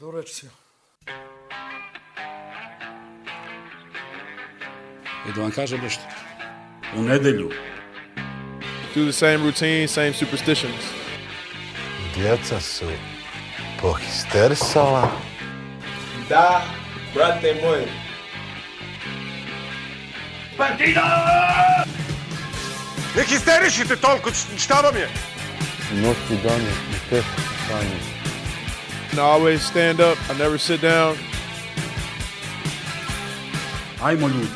До речи. И да вам кажа нещо. У неделю. Do the same routine, same superstitions. Djeca su pohisterisala. Da, brate moj. Партида! Не хистеришите толкова, щаба ми е! Нощи дани, не те, Таня. And I always stand up. I never sit down. Ajmo ljudi.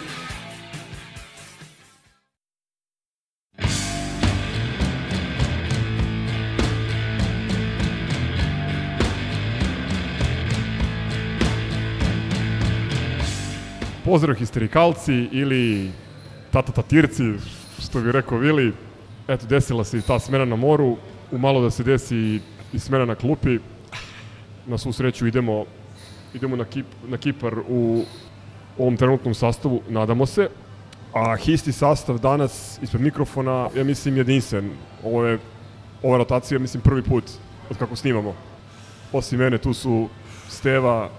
Pozdrav histerikalci ili tata tatirci, što bi rekao Vili. Eto, desila se i ta smena na moru, umalo da se desi i, i smena na klupi. Na svu sreću idemo, idemo na, kip, na Kipar u ovom trenutnom sastavu, nadamo se. A histi sastav danas ispred mikrofona, ja mislim, jedinstven. Ovo je, ova rotacija, mislim, prvi put od kako snimamo. Osim mene, tu su Steva,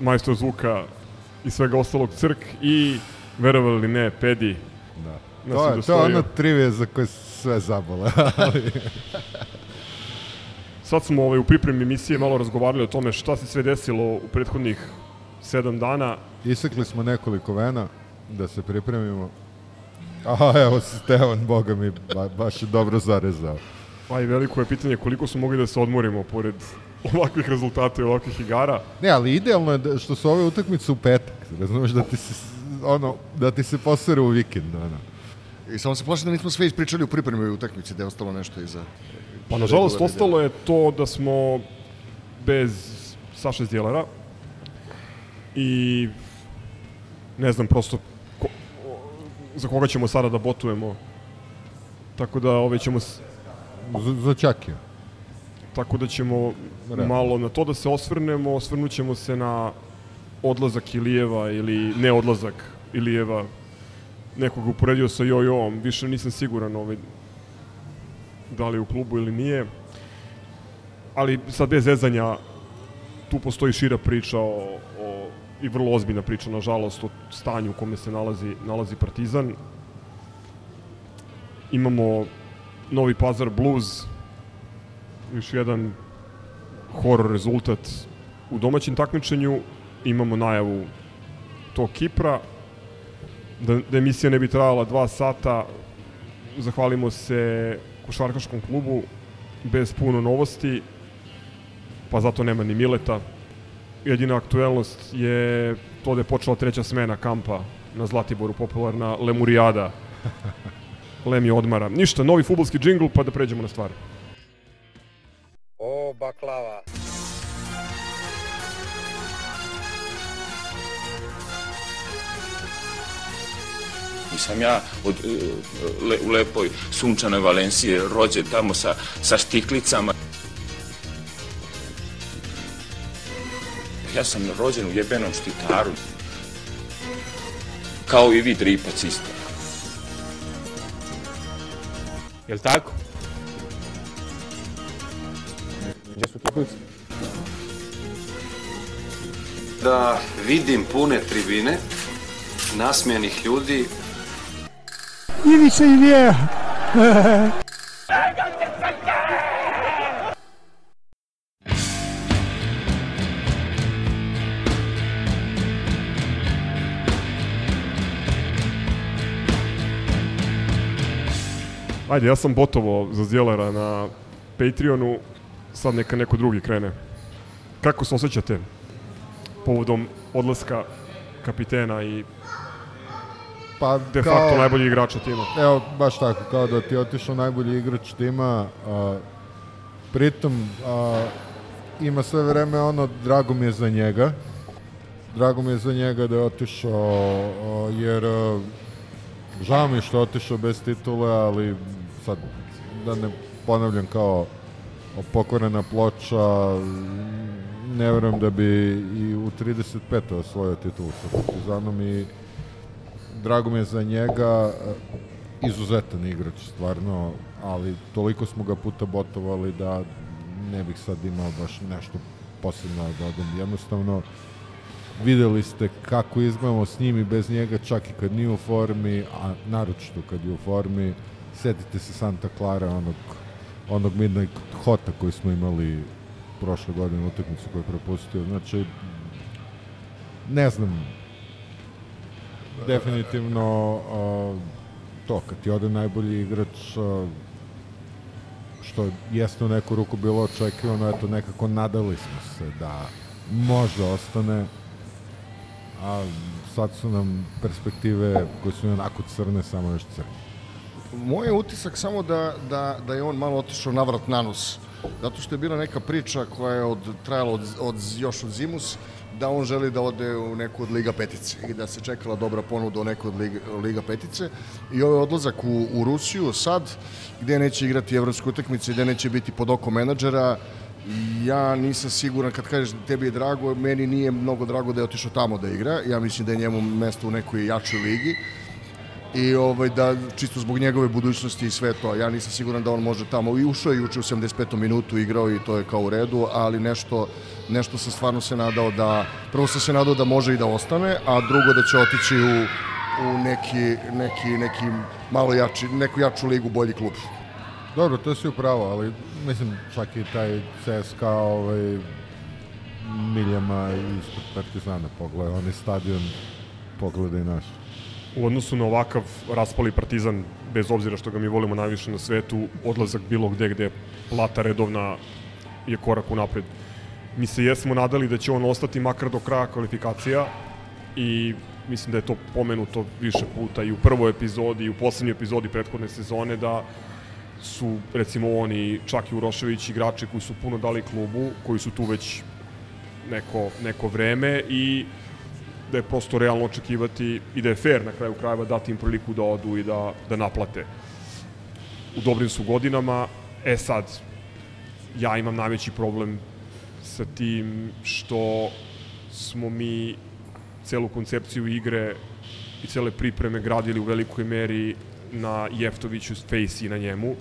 majstor zvuka, i svega ostalog crk i verovali ili ne, Pedi. Da. To, je to je ono trivije za koje sve zabole. ali Sad smo ovaj, u pripremi emisije malo razgovarali o tome šta se sve desilo u prethodnih sedam dana. Isekli smo nekoliko vena da se pripremimo. A evo Stevan, boga mi, ba, baš je dobro zarezao. Pa i veliko je pitanje koliko smo mogli da se odmorimo pored ovakvih rezultata i ovakvih igara. Ne, ali idealno je da, što su ove utakmice u petak. Razumeš da ti se, ono, da ti se posere u vikend. Ono. I samo se plašim da nismo sve ispričali u pripremi utakmici, da je ostalo nešto iza. Pa nažalost ostalo je to da smo bez Saše Zdjelera i ne znam prosto ko, za koga ćemo sada da botujemo. Tako da ove ćemo s- Za, za Čakija. Tako da ćemo Realno. malo na to da se osvrnemo, osvrnut ćemo se na odlazak Ilijeva ili neodlazak Ilijeva. Nekog uporedio sa Jojoom, više nisam siguran ovaj, da li u klubu ili nije. Ali sad bez zezanja, tu postoji šira priča o, o, i vrlo ozbiljna priča, nažalost, o stanju u kome se nalazi, nalazi Partizan. Imamo Novi Pazar Blues, još jedan horor rezultat u domaćem takmičenju. Imamo najavu tog Kipra. Da, da emisija ne bi trajala dva sata, zahvalimo se košarkaškom klubu bez puno novosti, pa zato nema ni Mileta. Jedina aktuelnost je to da je počela treća smena kampa na Zlatiboru, popularna Lemurijada. Lem je odmara. Ništa, novi futbolski džingl, pa da pređemo na stvar. O, baklava. Nisam ja od, e, le, u lepoj sunčanoj Valencije rođen tamo sa, sa štiklicama. Ja sam rođen u jebenom štitaru. Kao i vi dripac isto. Jel tako? Gdje su tuklice? da vidim pune tribine, nasmijenih ljudi, Ajde, ja sam botovo za Zjelera na Patreonu, sad neka neko drugi krene. Kako se osjećate povodom odlaska kapitena i Pa de facto najbolji igrača tima? Evo, baš tako, kao da ti je otišao najbolji igrač tima, a, pritom a, ima sve vreme ono, drago mi je za njega, drago mi je za njega da je otišao, a, jer a, žao mi je što je otišao bez titule, ali sad, da ne ponavljam kao pokvarena ploča, ne verujem da bi i u 35. osvojio titulu sa Partizanom i drago mi je za njega, e, izuzetan igrač stvarno, ali toliko smo ga puta botovali da ne bih sad imao baš nešto posebno da dodam. Jednostavno, videli ste kako izgledamo s njim i bez njega, čak i kad nije u formi, a naročito kad je u formi. Setite se Santa Clara, onog, onog Midnight Hota koji smo imali prošle godine utakmicu koju je propustio. Znači, ne znam, definitivno uh, to, kad ti ode najbolji igrač, uh, što jeste u neku ruku bilo očekivano, eto nekako nadali smo se da može ostane, a sad su nam perspektive koje su onako crne, samo još crne. Moj je utisak samo da, da, da je on malo otišao navrat na nos. Zato što je bila neka priča koja je od, trajala od, od, još od Zimus, da on želi da ode u neku od Liga Petice i da se čekala dobra ponuda u neku od Liga, Liga Petice. I ovaj odlazak u, u Rusiju sad gde neće igrati evropske utakmice, gde neće biti pod oko menadžera ja nisam siguran kad kažeš tebi je drago, meni nije mnogo drago da je otišao tamo da igra, ja mislim da je njemu mesto u nekoj jačoj ligi i ovaj, da čisto zbog njegove budućnosti i sve to. Ja nisam siguran da on može tamo. I ušao je juče u 75. minutu, igrao i to je kao u redu, ali nešto, nešto sam stvarno se nadao da, prvo sam se nadao da može i da ostane, a drugo da će otići u, u neki, neki, neki malo jači, neku jaču ligu, bolji klub. Dobro, to si upravo, ali mislim čak i taj CSKA ovaj, miljama ispod Partizana pogledaj, onaj stadion pogledaj naš u odnosu na ovakav raspali partizan, bez obzira što ga mi volimo najviše na svetu, odlazak bilo gde gde plata redovna je korak u napred. Mi se jesmo nadali da će on ostati makar do kraja kvalifikacija i mislim da je to pomenuto više puta i u prvoj epizodi i u poslednjoj epizodi prethodne sezone da su recimo oni čak i Urošević igrači koji su puno dali klubu, koji su tu već neko, neko vreme i da je prosto realno očekivati i da je fair na kraju krajeva dati im priliku da odu i da, da naplate. U dobrim su godinama, e sad, ja imam najveći problem sa tim što smo mi celu koncepciju igre i cele pripreme gradili u velikoj meri na Jeftoviću, Face i na njemu,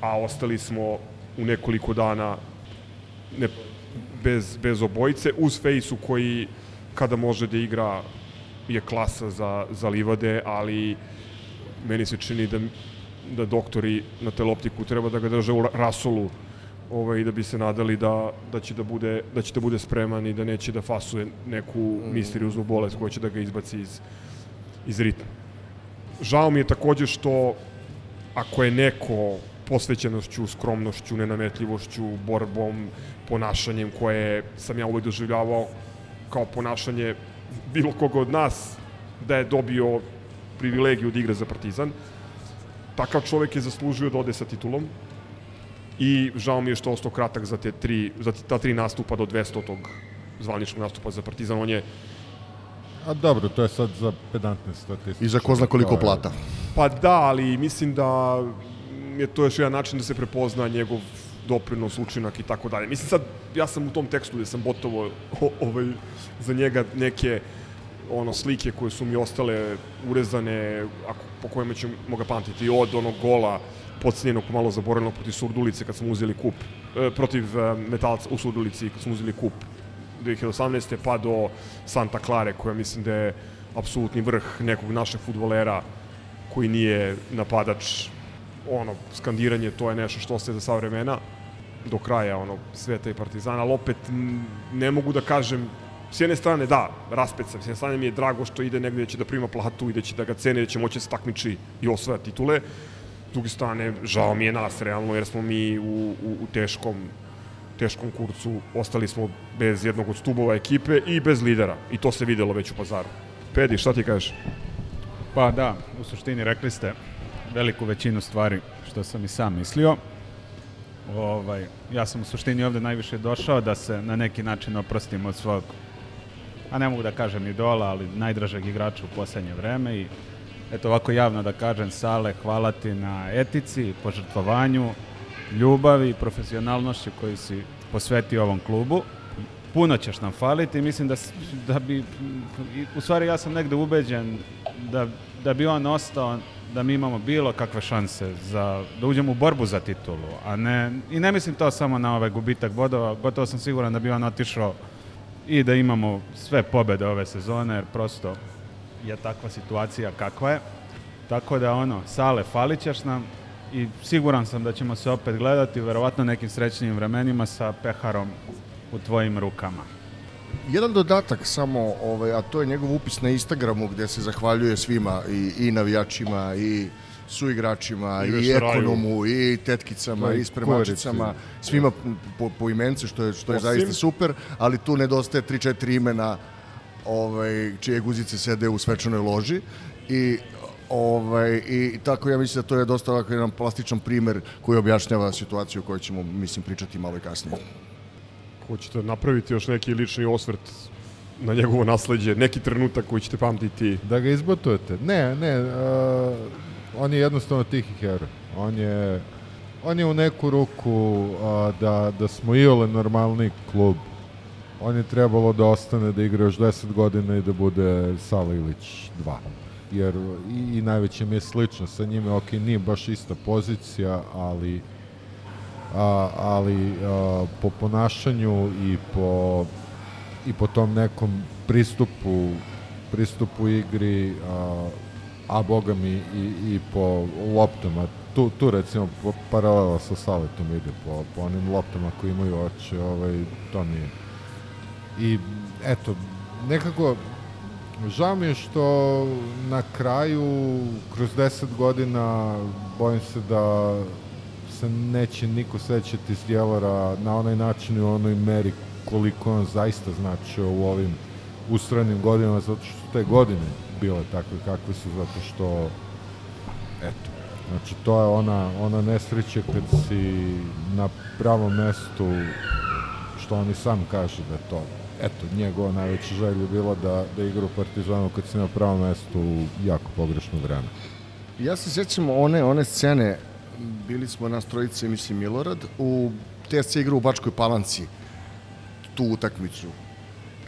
a ostali smo u nekoliko dana ne, bez, bez obojice, uz Fejsu koji kada može da igra je klasa za, za livade, ali meni se čini da, da doktori na teloptiku treba da ga drže u rasolu ovaj, da bi se nadali da, da, će da, bude, da će da bude spreman i da neće da fasuje neku mm. misterioznu bolest koja će da ga izbaci iz, iz ritma. Žao mi je takođe što ako je neko posvećenošću, skromnošću, nenametljivošću, borbom, ponašanjem koje sam ja uvek doživljavao kao ponašanje bilo koga od nas da je dobio privilegiju da igra za Partizan. Takav čovek je zaslužio da ode sa titulom i žao mi je što ostao kratak za, te tri, za ta tri nastupa do 200. tog zvaničnog nastupa za Partizan. On je A dobro, to je sad za pedantne statistike. I za ko zna koliko plata. Pa da, ali mislim da je to još jedan način da se prepozna njegov doprinos, učinak i tako dalje. Mislim sad, ja sam u tom tekstu gde sam botovo ovaj, za njega neke ono slike koje su mi ostale urezane, ako, po kojima ćemo ga pamtiti, od onog gola podcenjenog malo zaboravljenog protiv Surdulice kad smo uzeli kup, e, protiv e, Metalca u Surdulici kad smo uzeli kup 2018. pa do Santa Clare koja mislim da je apsolutni vrh nekog našeg futbolera koji nije napadač ono, skandiranje, to je nešto što se za sva vremena do kraja ono, sveta i partizana, ali opet ne mogu da kažem S jedne strane, da, raspet sam. S jedne strane mi je drago što ide negde da će da prima platu i da će da ga cene, da će moći da se takmiči i osvaja titule. S druge strane, žao mi je nas, realno, jer smo mi u, u, u teškom teškom kurcu, ostali smo bez jednog od stubova ekipe i bez lidera. I to se videlo već u pazaru. Pedi, šta ti kažeš? Pa da, u suštini rekli ste, veliku većinu stvari što sam i sam mislio. Ovaj, ja sam u suštini ovde najviše došao da se na neki način oprostim od svog, a ne mogu da kažem idola, ali najdražeg igrača u poslednje vreme i eto ovako javno da kažem Sale, hvala ti na etici, požrtvovanju, ljubavi i profesionalnošću koji si posvetio ovom klubu. Puno ćeš nam faliti i mislim da, da bi, u stvari ja sam negde ubeđen da, da bi on ostao da mi imamo bilo kakve šanse za, da uđemo u borbu za titulu, a ne, i ne mislim to samo na ovaj gubitak bodova, gotovo sam siguran da bi on otišao i da imamo sve pobede ove sezone, jer prosto je takva situacija kakva je. Tako da ono, Sale, falit ćeš nam i siguran sam da ćemo se opet gledati, verovatno nekim srećnim vremenima sa peharom u tvojim rukama. Jedan dodatak samo, ovaj, a to je njegov upis na Instagramu gde se zahvaljuje svima i, i navijačima i suigračima I i, Vesaraju. ekonomu i tetkicama i spremačicama, svima po, po imence što je, što je Osim- zaista super, ali tu nedostaje 3-4 imena ovaj, čije guzice sede u svečanoj loži i Ovaj, I tako ja mislim da to je dosta ovako jedan plastičan primer koji objašnjava situaciju o kojoj ćemo, mislim, pričati malo i kasnije. Hoćete napraviti još neki lični osvrt na njegovo nasledđe, neki trenutak koji ćete pamtiti. Da ga izbotujete? Ne, ne, uh, on je jednostavno tihi heroj. On je, on je u neku ruku uh, da, da smo iole normalni klub. On je trebalo da ostane da igra još 10 godina i da bude Sala Ilić 2. Jer i, i najveće mi je slično sa njime, ok, nije baš ista pozicija, ali a, ali a, po ponašanju i po i po tom nekom pristupu pristupu igri a, a boga mi i, i po loptama. Tu, tu recimo paralela sa Saletom ide po, po onim loptama koji imaju oči ovaj, to nije i eto nekako žao mi je što na kraju kroz 10 godina bojim se da se neće niko sećati Zdjelara na onaj način i u onoj meri koliko on zaista značio u ovim ustrojenim godinama, zato što te godine bile takve kakve su, zato što eto, znači to je ona, ona nesreća kad si na pravom mestu što on i sam kaže da je to eto, njegova najveća želja bila da, da igra u Partizanu kad si na pravom mestu u jako pogrešno vreme. Ja se sjećam one, one scene, bili smo nas trojice, mislim Milorad, u TSC igra u Bačkoj Palanci, tu utakmicu.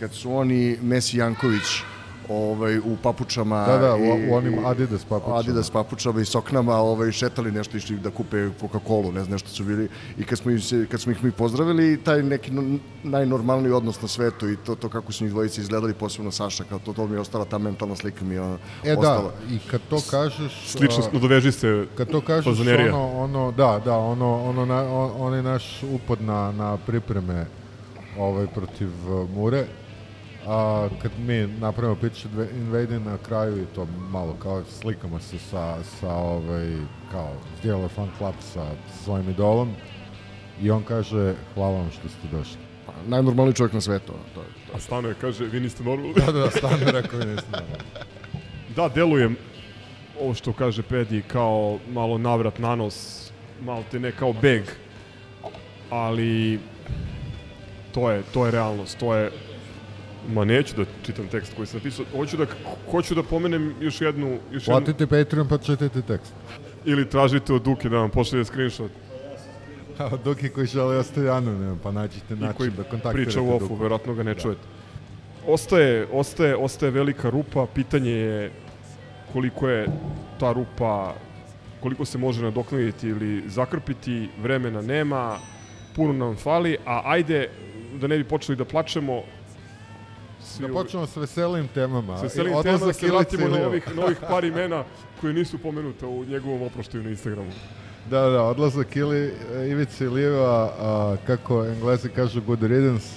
Kad su oni, Mesi Janković, ovaj, u papučama Da, da, i, u onim Adidas papučama. Adidas papučama i soknama ovaj, šetali nešto, išli da kupe Coca-Cola, ne znam, nešto su bili. I kad smo, ih se, kad smo ih mi pozdravili, taj neki no- najnormalniji odnos na svetu i to, to kako su njih dvojice izgledali, posebno Saša, kao to, to mi je ostala, ta mentalna slika mi je E ostala. da, i kad to kažeš... Slično, a, nadoveži se Kad to kažeš, fazanerija. ono, ono, da, da, ono, ono, na, on, onaj naš upad na, na pripreme ovaj, protiv uh, Mure, a kad mi napravimo pitch invading na kraju i to malo kao slikamo se sa, sa ovaj, kao Zdjelo fan club sa svojim idolom i on kaže hvala vam što ste došli. Pa, najnormalniji čovjek na svetu. To, je- A Stano je kaže, vi niste normalni. Da, da, stvarno rekao mi nisam Da, delujem ovo što kaže Pedi kao malo navrat na nos, malo te ne kao beg, ali to je, to je realnost, to je Ma neću da čitam tekst koji sam napisao. Hoću da, hoću da pomenem još jednu... Još jednu Platite Patreon pa čitajte tekst. ili tražite od Duke da vam pošalje screenshot A Duki koji žele ostati anoniman, pa naćete i način da kontaktirate priča u ofu, verovatno ga ne čujete. Ostaje, ostaje, ostaje velika rupa, pitanje je koliko je ta rupa, koliko se može nadoknaditi ili zakrpiti, vremena nema, puno nam fali, a ajde, da ne bi počeli da plačemo, svi Da počnemo s veselim temama. sa veselim I tema da se vratimo na Liva. ovih, na ovih par imena koji nisu pomenuta u njegovom oproštaju na Instagramu. Da, da, odlazak ili Ivice Iliva, a, kako englezi kažu good riddance,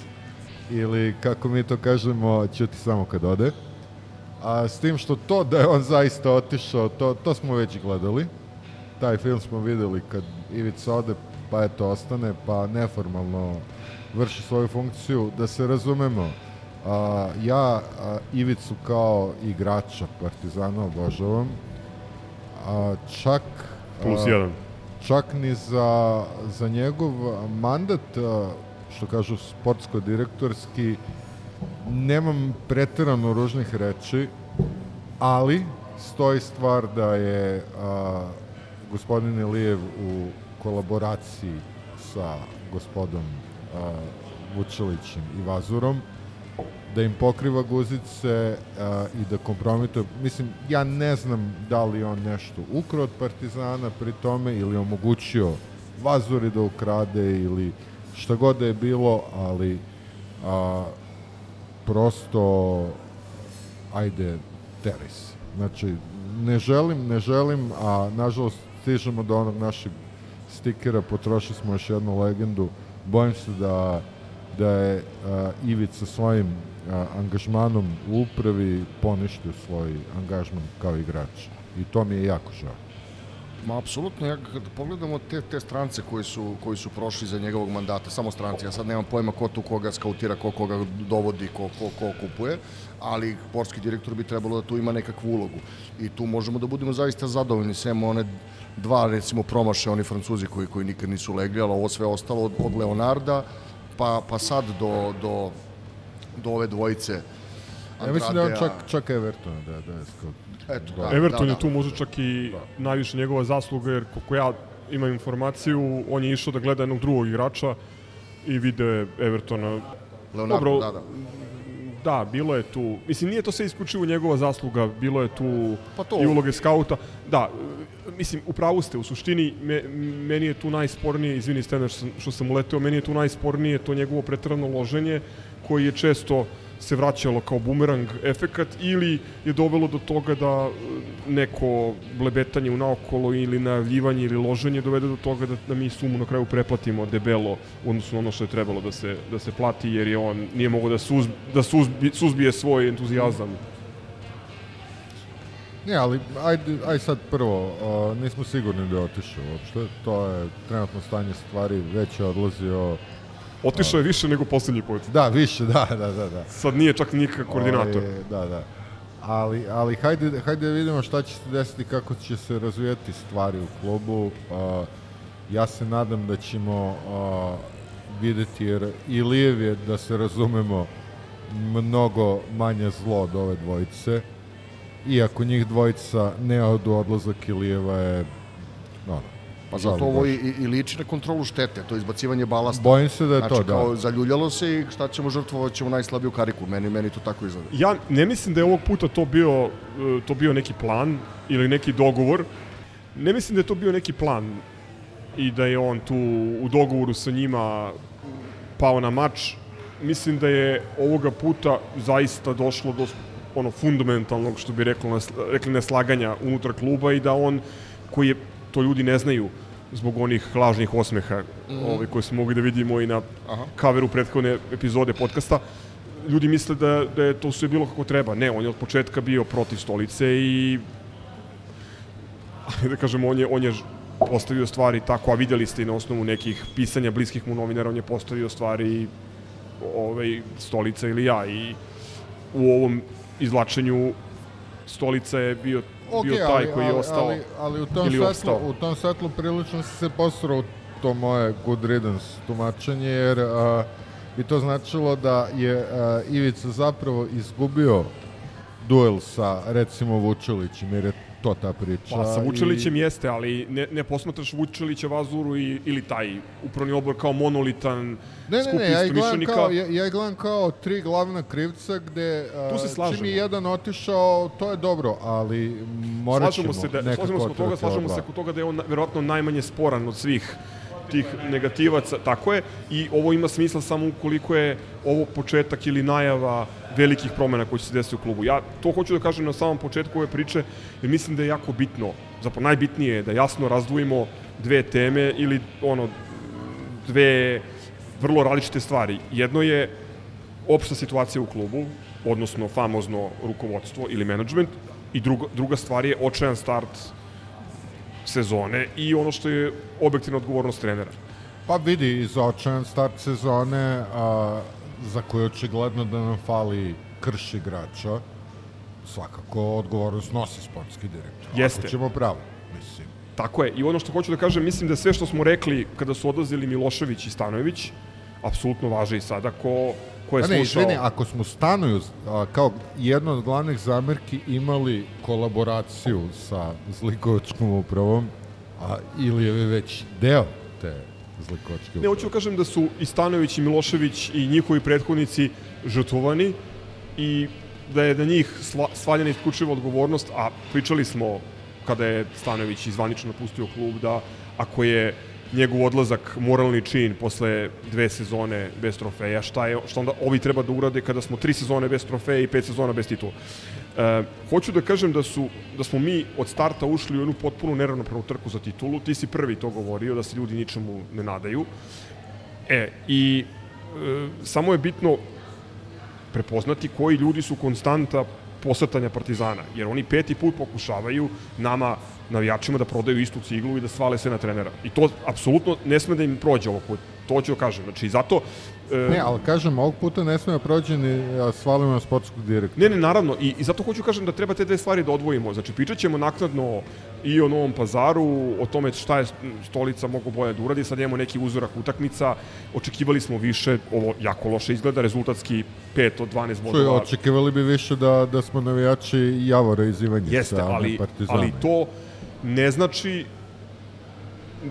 ili kako mi to kažemo, ćuti samo kad ode. A s tim što to da je on zaista otišao, to, to smo već gledali. Taj film smo videli kad Ivica ode, pa eto ostane, pa neformalno vrši svoju funkciju. Da se razumemo, a, ja a, Ivicu kao igrača Partizana obožavam, a, čak... Plus a, jedan. čak ni za, za njegov mandat, a, što kažu sportsko-direktorski, nemam preterano ružnih reči, ali stoji stvar da je a, gospodin Ilijev u kolaboraciji sa gospodom a, Vučelićem i Vazurom da im pokriva guzice a, i da kompromituje. Mislim, ja ne znam da li on nešto ukrao od Partizana pri tome ili omogućio Vazuri da ukrade ili šta god da je bilo, ali a, prosto ajde teraj se. Znači, ne želim, ne želim, a nažalost stižemo do onog našeg stikera, potrošili smo još jednu legendu, bojim se da da je a, Ivica svojim a, angažmanom u upravi poništio svoj angažman kao igrač. I to mi je jako žao. Ma, apsolutno, ja kad pogledamo te, te strance koji su, koji su prošli za njegovog mandata, samo stranci, ja sad nemam pojma ko tu koga skautira, ko koga dovodi, ko, ko, ko kupuje, ali sportski direktor bi trebalo da tu ima nekakvu ulogu. I tu možemo da budemo zaista zadovoljni, sem one dva, recimo, promaše, oni francuzi koji, koji nikad nisu legli, ali ovo sve ostalo od, od Leonarda, pa, pa sad do, do, do ove dvojice Ja mislim da je on čak, čak Everton, da, da je skoro. Eto, Da, Everton da, da. je tu možda čak i da. najviše njegova zasluga, jer koliko ja imam informaciju, on je išao da gleda jednog drugog igrača i vide Evertona. Leonardo, Dobro, da, da. Da, bilo je tu, mislim nije to sve isključivo njegova zasluga, bilo je tu pa to. i uloge skauta. Da, mislim, u pravu ste, u suštini me, meni je tu najspornije, izvini Stener što, što sam uleteo, meni je tu najspornije to njegovo pretrano loženje koji je često se vraćalo kao bumerang efekat ili je dovelo do toga da neko blebetanje u naokolo ili najavljivanje ili loženje dovede do toga da, da mi sumu na kraju preplatimo debelo na ono što je trebalo da se, da se plati jer je on nije mogao da, suzbi, da suzbi, suzbije svoj entuzijazam. Ne, ali ajde, aj sad prvo, uh, nismo sigurni da je otišao uopšte, to je trenutno stanje stvari, već je odlazio Otišao je više nego poslednji put. Da, više, da, da, da. da. Sad nije čak nikakav koordinator. Ovaj, da, da. Ali, ali hajde, hajde da vidimo šta će se desiti, kako će se razvijati stvari u klubu. Uh, ja se nadam da ćemo uh, videti, jer i Lijev je, da se razumemo, mnogo manje zlo od ove dvojice. Iako njih dvojica ne odu odlazak Ilijeva je no, Pa zato ovo i, i liči na kontrolu štete, to je izbacivanje balasta. Bojim se da je znači, to, da. Kao, zaljuljalo se i šta ćemo žrtvovati ćemo najslabiju kariku. Meni, meni to tako izgleda. Ja ne mislim da je ovog puta to bio, e, to bio neki plan ili neki dogovor. Ne mislim da je to bio neki plan i da je on tu u dogovoru sa njima pao na mač. Mislim da je ovoga puta zaista došlo do ono fundamentalnog, što bi reklo, rekli neslaganja unutar kluba i da on koji je to ljudi ne znaju zbog onih lažnih osmeha mm. ovaj, koje smo mogli da vidimo i na Aha. kaveru prethodne epizode podcasta. Ljudi misle da, da je to sve bilo kako treba. Ne, on je od početka bio protiv stolice i da kažemo, on je, on je postavio stvari tako, a videli ste i na osnovu nekih pisanja bliskih mu novinara, on je postavio stvari ovaj, stolica ili ja i u ovom izvlačenju stolica je bio okay, bio taj ali, koji je ostao ali, ali u tom svetlu, u tom svetlu prilično si se posrao to moje good riddance tumačenje, jer a, bi to značilo da je a, Ivica zapravo izgubio duel sa recimo Vučelićem, jer je to ta priča. Pa sa Vučelićem i... jeste, ali ne, ne posmatraš Vučelića, Vazuru i, ili taj upravni odbor kao monolitan ne, skup ne, ne, ja ih gledam kao, ja, ja gledam kao tri glavna krivca gde tu se slažemo. čim je jedan otišao, to je dobro, ali morat ćemo se da, nekako slažemo se toga, slažemo se kod toga da je on verovatno najmanje sporan od svih tih negativaca, tako je, i ovo ima smisla samo ukoliko je ovo početak ili najava velikih promena koji će se desiti u klubu. Ja to hoću da kažem na samom početku ove priče, jer mislim da je jako bitno, zapravo najbitnije je da jasno razdvojimo dve teme ili ono, dve vrlo različite stvari. Jedno je opšta situacija u klubu, odnosno famozno rukovodstvo ili menadžment, i druga, druga stvar je očajan start sezone i ono što je objektivna odgovornost trenera. Pa vidi, za očajan start sezone, a, za koje očigledno da nam fali krš igrača, svakako odgovornost nosi sportski direktor. Jeste. Ako ćemo pravo, mislim. Tako je. I ono što hoću da kažem, mislim da sve što smo rekli kada su odlazili Milošević i Stanojević, apsolutno važe i sada ko, ko je A ne, slušao... Izvini, ako smo Stanoju a, kao jedna od glavnih zamerki imali kolaboraciju sa Zlikovačkom upravom, a ili je već deo te Zlikovačke uprave. Ne, hoću da kažem da su i Stanojević i Milošević i njihovi prethodnici žrtvovani i da je na njih sla, svaljena isključiva odgovornost, a pričali smo kada je Stanović izvanično napustio klub da ako je njegov odlazak moralni čin posle dve sezone bez trofeja, šta je šta onda ovi treba da urade kada smo tri sezone bez trofeja i pet sezona bez titula. E, hoću da kažem da su da smo mi od starta ušli u jednu potpuno neravnopravnu trku za titulu. Ti si prvi to govorio da se ljudi ničemu ne nadaju. E i e, samo je bitno prepoznati koji ljudi su konstanta posrtanja Partizana, jer oni peti put pokušavaju nama navijačima da prodaju istu ciglu i da svale sve na trenera. I to apsolutno ne sme da im prođe ovog puta. To ću da kažem. Znači, zato... E... Ne, ali kažem, ovog puta ne sme da prođe ni svalimo na sportskog direktora. Ne, ne, naravno. I, I zato hoću kažem da treba te dve stvari da odvojimo. Znači, pričat ćemo naknadno i o Novom pazaru, o tome šta je stolica mogu bolje da uradi. Sad imamo neki uzorak utakmica. Očekivali smo više, ovo jako loše izgleda, rezultatski 5 od 12 bodova. Čuj, očekivali bi više da, da smo navijači Javora iz Ivanjica, Jeste, ali, ali to ne znači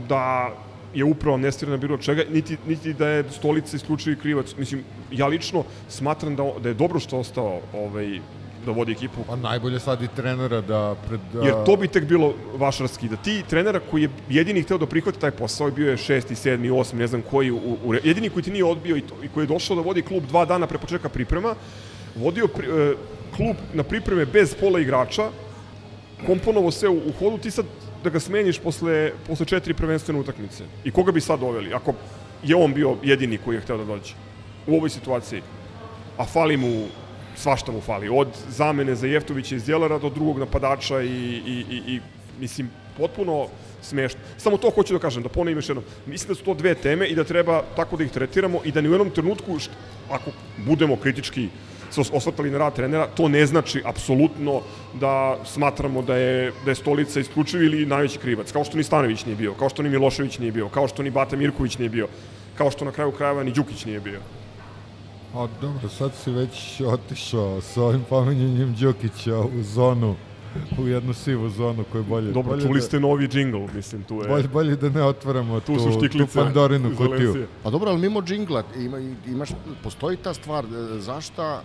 da je upravo amnestirana bilo čega, niti, niti da je stolica isključivi krivac. Mislim, ja lično smatram da, da je dobro što ostao ovaj, da vodi ekipu. Pa najbolje sad i trenera da... Pred, da... Jer to bi tek bilo vašarski, da ti trenera koji je jedini hteo da prihvati taj posao, bio je šesti, sedmi, osmi, ne znam koji, u, u, jedini koji ti nije odbio i, to, i koji je došao da vodi klub dva dana pre početka priprema, vodio pri, e, klub na pripreme bez pola igrača, komponovo sve u, u hodu, ti sad da ga smeniš posle, posle četiri prvenstvene utakmice. I koga bi sad doveli? Ako je on bio jedini koji je hteo da dođe u ovoj situaciji, a fali mu svašta mu fali. Od zamene za Jeftovića iz Djelera do drugog napadača i, i, i, i mislim, potpuno smešno. Samo to hoću da kažem, da ponovim još jednom. Mislim da su to dve teme i da treba tako da ih tretiramo i da ni u jednom trenutku, št, ako budemo kritički se osvrtali na rad trenera, to ne znači apsolutno da smatramo da je, da je Stolica isključiv ili najveći krivac, kao što ni Stanović nije bio, kao što ni Milošević nije bio, kao što ni Bata Mirković nije bio, kao što na kraju krajeva ni Đukić nije bio. A dobro, sad si već otišao sa ovim pominjanjem Đukića u zonu u jednu sivu zonu koju bolje... Dobro, bolje čuli da, ste novi džingl, mislim, tu je... Bolje, bolje da ne otvaramo tu, tu, tu Pandorinu kutiju. Pa dobro, ali mimo džingla, ima, imaš, postoji ta stvar, e, zašta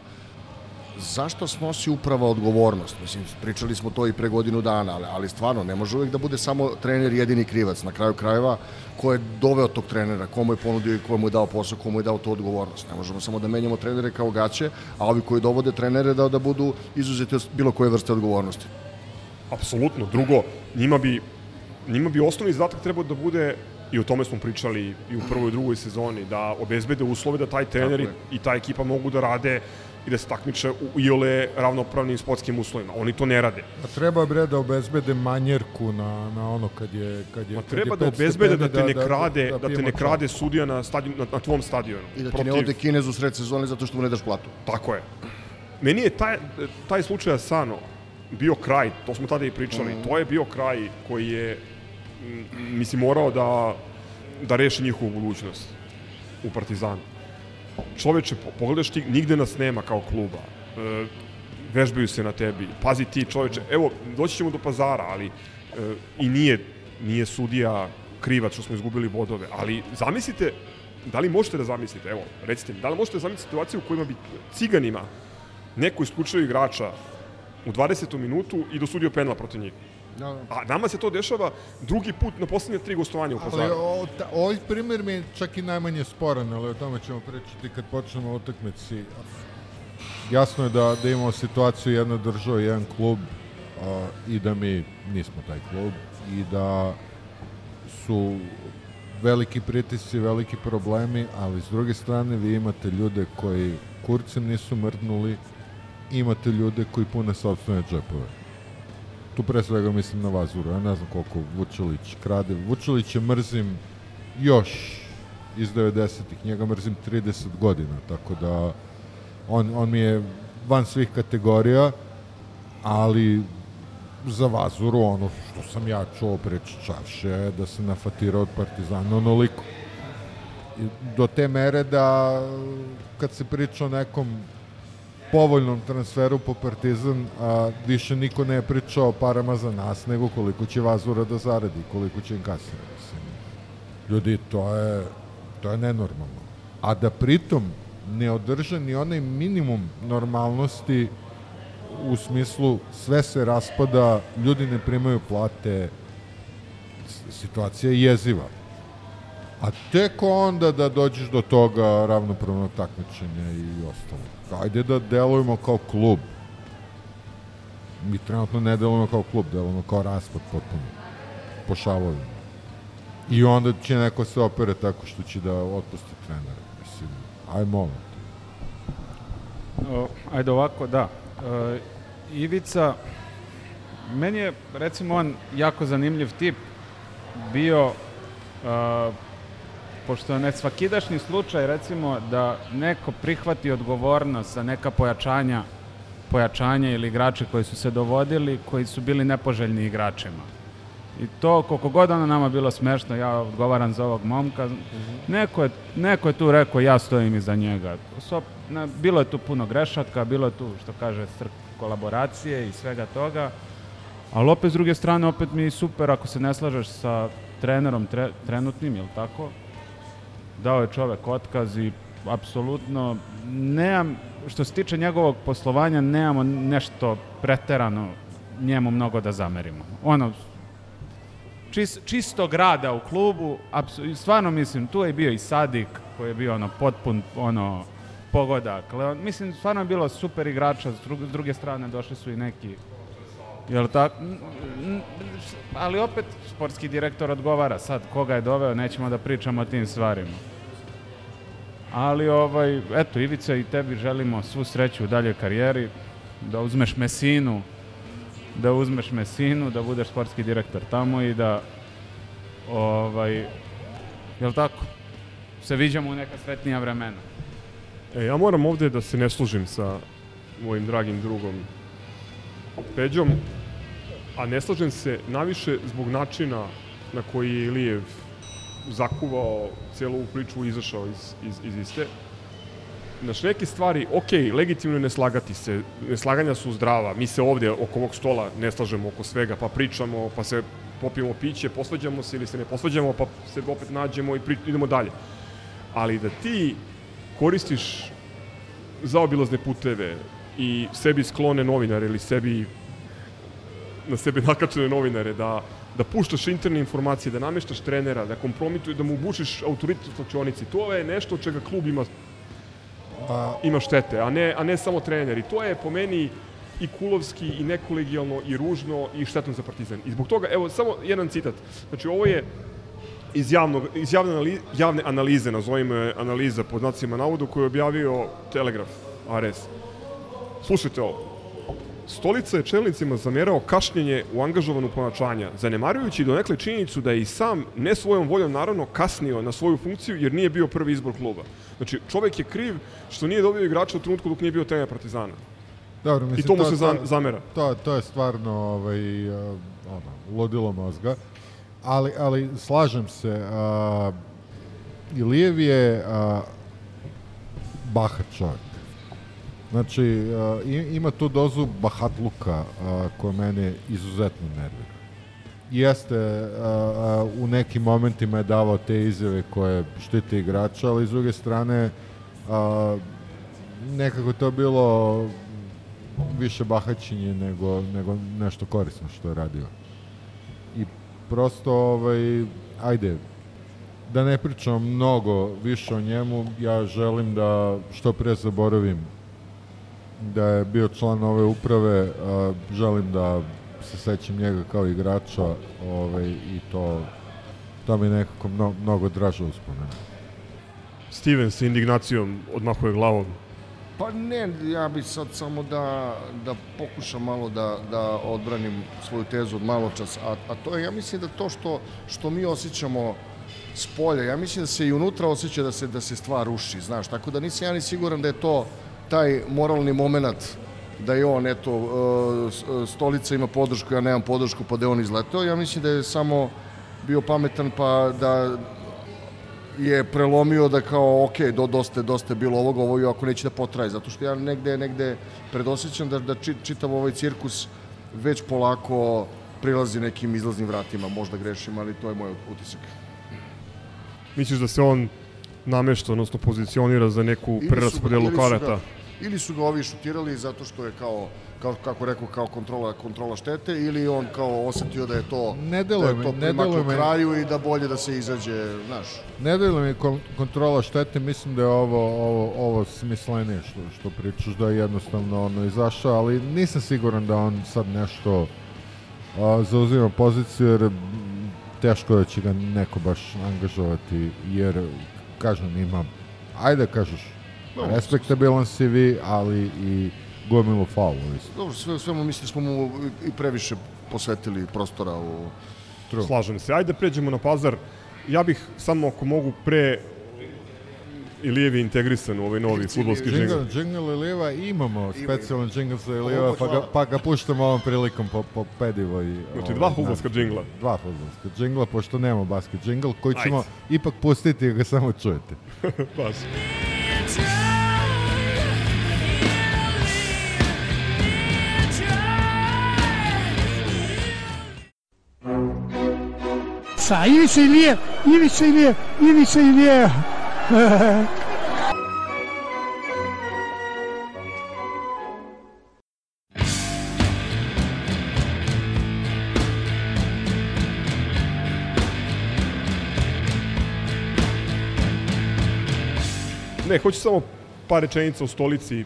zašto snosi uprava odgovornost? Mislim, pričali smo to i pre godinu dana, ali, ali stvarno, ne može uvek da bude samo trener jedini krivac. Na kraju krajeva, ko je doveo tog trenera, ko mu je ponudio i ko mu je dao posao, ko mu je dao tu odgovornost. Ne možemo samo da menjamo trenere kao gaće, a ovi koji dovode trenere da, da budu izuzeti od bilo koje vrste odgovornosti. Apsolutno. Drugo, njima bi, njima bi osnovni zadatak trebao da bude i o tome smo pričali i u prvoj i drugoj sezoni, da obezbede uslove da taj trener i ta ekipa mogu da rade i da se takmiče u iole ravnopravnim sportskim uslovima. Oni to ne rade. A treba bre da obezbede manjerku na, na ono kad je kad je Ma kad treba je da obezbede da te ne krade, da, da, te pijemo ne krade sudija na stadion na, na tvom stadionu. I da ti ne ode Kinez u sred sezone zato što mu ne daš platu. Tako je. Meni je taj, taj slučaj Asano bio kraj, to smo tada i pričali, Mhm. to je bio kraj koji je, m, mislim, morao da, da reši njihovu budućnost u Partizanu. Čoveče, po- pogledaš ti, nigde nas nema kao kluba. E, vežbaju se na tebi. Pazi ti, čoveče, evo, doći ćemo do pazara, ali e, i nije, nije sudija krivac što smo izgubili bodove, ali zamislite, da li možete da zamislite, evo, recite mi, da li možete da zamislite situaciju u kojima bi ciganima neko isključio igrača u 20. minutu i dosudio penal protiv njih. Da, da. A nama se to dešava drugi put na poslednje tri gostovanja u Ali Pazaru. o, ta, ovaj primjer mi je čak i najmanje sporan, ali o tome ćemo pričati kad počnemo utakmici. Jasno je da, da imamo situaciju jedna država, jedan klub a, i da mi nismo taj klub i da su veliki pritisci, veliki problemi, ali s druge strane vi imate ljude koji kurcem nisu mrdnuli, imate ljude koji pune sobstvene džepove. Tu pre svega mislim na Vazuru, ja ne znam koliko Vučelić krade. Vučelića mrzim još iz 90-ih, njega mrzim 30 godina, tako da on, on mi je van svih kategorija, ali za Vazuru ono što sam ja čuo preč čarše je da se nafatira od Partizana onoliko. I do te mere da kad se priča o nekom povoljnom transferu po Partizan, a više niko ne priča o parama za nas, nego koliko će Vazura da zaradi, koliko će im kasnije. Ljudi, to je, to je nenormalno. A da pritom ne održe ni onaj minimum normalnosti u smislu sve se raspada, ljudi ne primaju plate, situacija je jeziva. A tek onda da dođeš do toga ravnopravnog takmičenja i ostalo. Ajde da delujemo kao klub. Mi trenutno ne delujemo kao klub, delujemo kao raspad potpuno. Po šavovima. I onda će neko se opere tako što će da otpusti trenera. Mislim, aj molim. te. Ajde ovako, da. E, Ivica, meni je, recimo, on jako zanimljiv tip bio, e, pošto je nesvakidašnji slučaj, recimo, da neko prihvati odgovornost za neka pojačanja, pojačanja ili igrače koji su se dovodili, koji su bili nepoželjni igračima. I to, koliko god ono nama bilo smešno, ja odgovaram za ovog momka, neko je, neko je tu rekao, ja stojim iza njega. So, na, bilo je tu puno grešaka, bilo je tu, što kaže, kolaboracije i svega toga, ali opet s druge strane, opet mi je super ako se ne slažeš sa trenerom tre, trenutnim, jel tako? Dao je čovek otkaz i apsolutno nemam, što se tiče njegovog poslovanja, nemamo nešto preterano njemu mnogo da zamerimo. Ono, čist, čistog rada u klubu, apsu- stvarno mislim, tu je bio i Sadik, koji je bio ono potpun, ono, pogodak. Leon, mislim, stvarno je bilo super igrača, s, drug- s druge strane došli su i neki Jel tako? Ali opet sportski direktor odgovara sad koga je doveo, nećemo da pričamo o tim stvarima. Ali ovaj, eto, Ivica i tebi želimo svu sreću u daljoj karijeri, da uzmeš Mesinu, da uzmeš Mesinu, da budeš sportski direktor tamo i da ovaj, jel tako? Se viđamo u neka sretnija vremena. E, ja moram ovde da se ne služim sa mojim dragim drugom Peđom, a ne slažem se naviše zbog načina na koji je Ilijev zakuvao celu ovu priču i izašao iz, iz, iz iste. Znaš, neke stvari, ok, legitimno je ne slagati se, neslaganja su zdrava, mi se ovde oko ovog stola ne slažemo oko svega, pa pričamo, pa se popijemo piće, posvađamo se ili se ne posvađamo, pa se opet nađemo i pri, idemo dalje. Ali da ti koristiš zaobilazne puteve i sebi sklone novinare ili sebi na sebe nakačene novinare, da, da puštaš interne informacije, da nameštaš trenera, da kompromituje, da mu bušiš autoritet u slačionici. To je nešto čega klub ima, A, ima štete, a ne, a ne samo trener. I to je po meni i kulovski, i nekolegijalno, i ružno, i štetno za Partizan. I zbog toga, evo, samo jedan citat. Znači, ovo je iz, javnog, iz javne, anali, javne analize, nazovimo je analiza pod znacima navodu, koju je objavio Telegraf, ARS. Slušajte ovo. Stolica je čelnicima zamjerao kašnjenje u angažovanu ponačanja, zanemarujući donekle činjenicu da je i sam, ne svojom voljom naravno, kasnio na svoju funkciju jer nije bio prvi izbor kluba. Znači, čovek je kriv što nije dobio igrača u trenutku dok nije bio trener Partizana. Dobro, mislim, I to mu se to- za, zamera. To, to je stvarno ovaj, uh, ono, ludilo mozga. Ali, ali slažem se, uh, Ilijev je uh, bahat čovjek. Znači, ima tu dozu bahatluka koja mene izuzetno nervira. Jeste, uh, u nekim momentima je davao te izjave koje štite igrača, ali s druge strane uh, nekako to bilo više bahaćenje nego, nego nešto korisno što je radio. I prosto, ovaj, ajde, da ne pričam mnogo više o njemu, ja želim da što pre zaboravim da je bio član ove uprave, a, želim da se sećam njega kao igrača ovaj, i to, to mi je nekako mno, mnogo draže uspomenu. Steven sa indignacijom odmahuje glavom. Pa ne, ja bih sad samo da, da pokušam malo da, da odbranim svoju tezu od malo čas, a, a to je, ja mislim da to što, što mi osjećamo s polja, ja mislim da se i unutra osjeća da se, da se stvar ruši, znaš, tako da nisam ja ni siguran da je to taj moralni moment da je on, eto, e, e, stolica ima podršku, ja nemam podršku, pa da je on izleteo, ja mislim da je samo bio pametan pa da je prelomio da kao, ok, do, dosta, dosta je bilo ovoga, ovo i ako neće da potraje, zato što ja negde, negde predosjećam da, da či, čitav ovaj cirkus već polako prilazi nekim izlaznim vratima, možda grešim, ali to je moj utisak. Misliš da se on namešta, odnosno pozicionira za neku preraspodelu karata. Ili su ga ovi šutirali zato što je kao, kao kako rekao, kao kontrola, kontrola štete, ili on kao osetio da je to, Ne da deluje je mi- to ne deluje mi- kraju i da bolje da se izađe, znaš. Ne deluje mi kon- kontrola štete, mislim da je ovo, ovo, ovo smislenije što, što pričaš, da je jednostavno ono izašao, ali nisam siguran da on sad nešto a, zauzima poziciju, jer teško da će ga neko baš angažovati, jer, kažem, ima, ajde kažeš, No, respektabilan CV, ali i gomilu faulova. Dobro, sve, sve mu mislim smo mu i- i previše posvetili prostora u... True. Slažem se. Ajde pređemo na pazar. Ja bih samo ako mogu pre Ilijevi integrisan u ovaj novi futbolski džingl. jingle Ilijeva imamo specijalan jingle za Ilijeva, pa ga, pa ga puštamo ovom prilikom po, po pedivoj. Znači, dva fudbalska džingla. Dva fudbalska džingla, pošto nemamo basket džingl, koji ćemo Ajde. ipak pustiti da ga samo čujete. Baš. Sa Ivica Ilijev, Ivica Ilijev, Ivica Ilijev. Ne, hoću samo par rečenica o stolici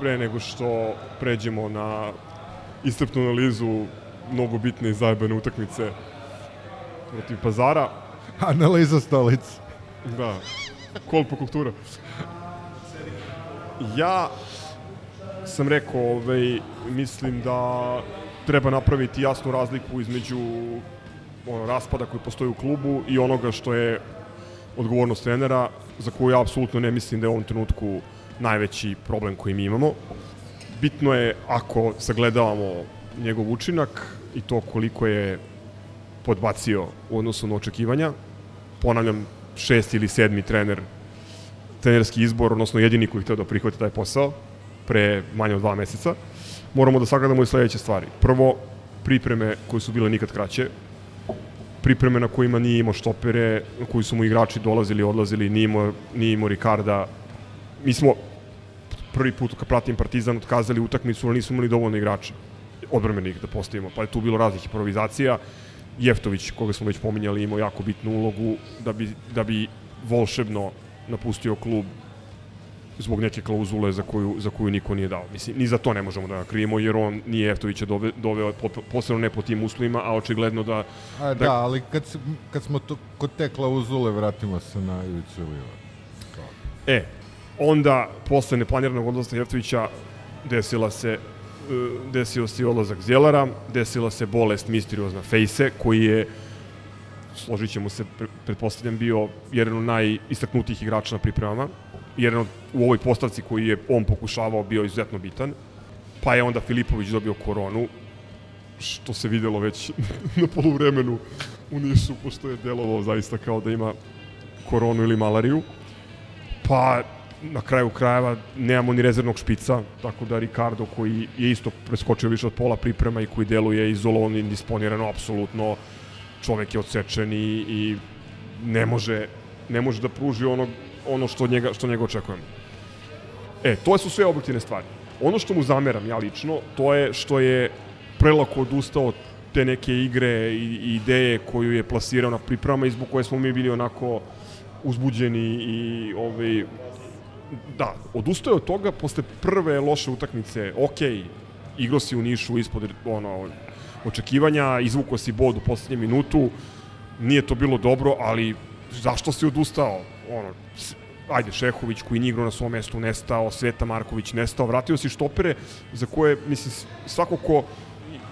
pre nego što pređemo na istrpnu analizu mnogo bitne i zajebane utakmice protiv Pazara. Analiza stolice. Da, kolpo kultura. Ja sam rekao, ovaj, mislim da treba napraviti jasnu razliku između ono, raspada koji postoji u klubu i onoga što je odgovornost trenera, za koju ja apsolutno ne mislim da je u ovom trenutku najveći problem koji mi imamo. Bitno je ako sagledavamo njegov učinak i to koliko je podbacio u odnosu na očekivanja. Ponavljam, šesti ili sedmi trener, trenerski izbor, odnosno jedini koji je hteo da prihvati taj posao pre manje od dva meseca. Moramo da sagledamo i sledeće stvari. Prvo, pripreme koje su bile nikad kraće, pripreme na kojima nije imao štopere, na koji su mu igrači dolazili, odlazili, nije imao, nije imao Ricarda. Mi smo prvi put kad pratim Partizan otkazali utakmicu, ali nismo imali dovoljno igrača odbrambenih da postavimo, pa je tu bilo raznih improvizacija. Jeftović, koga smo već pominjali, imao jako bitnu ulogu da bi, da bi volšebno napustio klub zbog neke klauzule za koju, za koju niko nije dao. Mislim, ni za to ne možemo da ga krivimo, jer on nije Jeftovića dove, doveo, po- posebno ne po tim uslovima, a očigledno da... A, da, ali kad, kad smo to, kod te klauzule, vratimo se na Ivicu Ilijeva. E, onda, posle neplaniranog odlaska Jeftovića, desila se desio se i odlazak Zjelara, desila se bolest misteriozna Fejse, koji je, složit ćemo se, pre- pretpostavljam, bio jedan od najistaknutijih igrača na pripremama, jedan od, u ovoj postavci koji je on pokušavao bio izuzetno bitan, pa je onda Filipović dobio koronu, što se videlo već na poluvremenu u Nišu, pošto je delovao zaista kao da ima koronu ili malariju. Pa na kraju krajeva nemamo ni rezervnog špica, tako da Ricardo koji je isto preskočio više od pola priprema i koji deluje izolovan i disponirano, apsolutno čovek je odsečen i, i ne može ne može da pruži ono, ono što, njega, što njega očekujemo. E, to su sve objektivne stvari. Ono što mu zameram ja lično, to je što je prelako odustao od te neke igre i, i ideje koju je plasirao na pripremama i zbog koje smo mi bili onako uzbuđeni i ovaj, da, odustao je od toga posle prve loše utakmice, ok, igrao si u Nišu ispod ono, očekivanja, izvukao si bod u poslednje minutu, nije to bilo dobro, ali zašto si odustao? Ono, ajde, Šehović koji nije igrao na svom mestu nestao, Sveta Marković nestao, vratio si štopere za koje, mislim, svako ko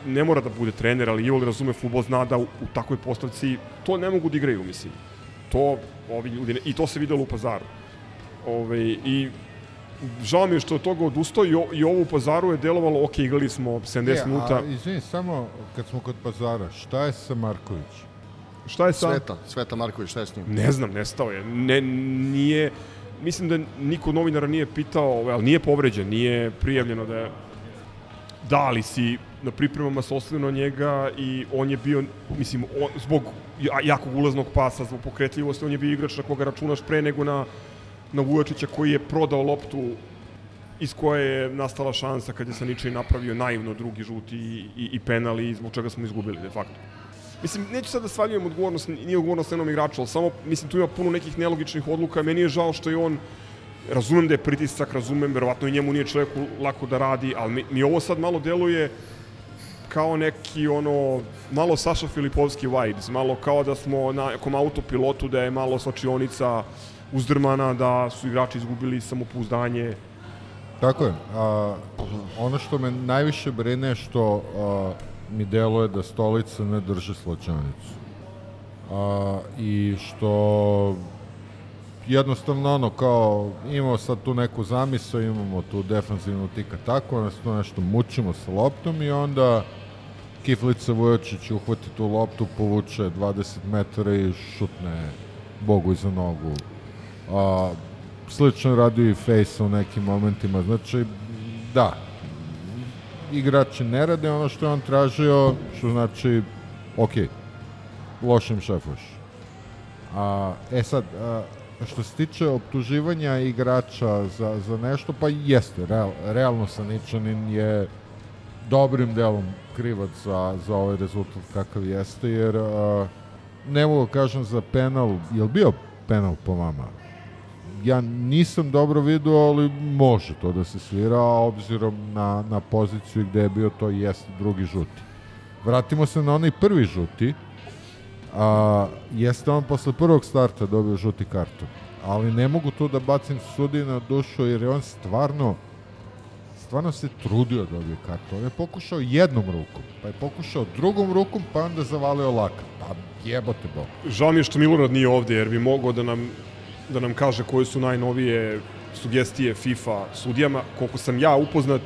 ne mora da bude trener, ali Ivol razume futbol, zna da u, u takvoj postavci to ne mogu da igraju, mislim. To ovi ljudi, ne, i to se videlo u pazaru. Ove, I žao mi je što od toga odustao i, o, i ovo u pazaru je delovalo, ok, igrali smo 70 E, minuta. A, izvini, samo kad smo kod pazara, šta je sa Marković? Šta je sa... Sveta, Sveta Marković, šta je s njim? Ne znam, nestao je. Ne, nije, mislim da niko od novinara nije pitao, ali nije povređen, nije prijavljeno da je... da, ali si na pripremama se oslonio na njega i on je bio, mislim, on, zbog ja- jakog ulaznog pasa, zbog pokretljivosti, on je bio igrač na koga računaš pre nego na, na Vujačića koji je prodao loptu iz koje je nastala šansa kad je sa ničim napravio naivno drugi žuti i, i, i penal i zbog čega smo izgubili de facto. Mislim, neću sad da svaljujem odgovornost, nije odgovornost jednom igraču, ali samo, mislim, tu ima puno nekih nelogičnih odluka. Meni je žao što je on, razumem da je pritisak, razumem, verovatno i njemu nije čoveku lako da radi, ali mi, mi ovo sad malo deluje kao neki ono malo Saša Filipovski vibes, malo kao da smo na nekom autopilotu da je malo svačionica uzdrmana, da su igrači izgubili samopouzdanje. Tako je. A, ono što me najviše brine je što a, mi deluje da stolica ne drži slačanicu. A, I što jednostavno ono kao imamo sad tu neku zamisao, imamo tu defanzivnu tika tako, nas tu nešto mučimo sa loptom i onda Kiflica Vujočić uhvati tu loptu, povuče 20 metara i šutne Bogu iza nogu. A, slično radi i Face u nekim momentima. Znači, da, igrači ne rade ono što je on tražio, što znači, ok, lošim šefuješ. A, e sad, a, što se tiče optuživanja igrača za, za nešto, pa jeste, real, realno Saničanin je dobrim delom krivac za, za ovaj rezultat kakav jeste, jer a, ne mogu da kažem za penal, je li bio penal po vama? Ja nisam dobro vidio, ali može to da se svira, obzirom na, na poziciju gde je bio to jeste drugi žuti. Vratimo se na onaj prvi žuti, a, jeste on posle prvog starta dobio žuti karton, ali ne mogu tu da bacim sudi na dušu jer je on stvarno stvarno se trudio da dobije kartu. On je pokušao jednom rukom, pa je pokušao drugom rukom, pa onda zavalio lakat. Pa jebote bog. Žao mi je što Milorad nije ovde, jer bi mogao da nam, da nam kaže koje su najnovije sugestije FIFA sudijama. Koliko sam ja upoznat,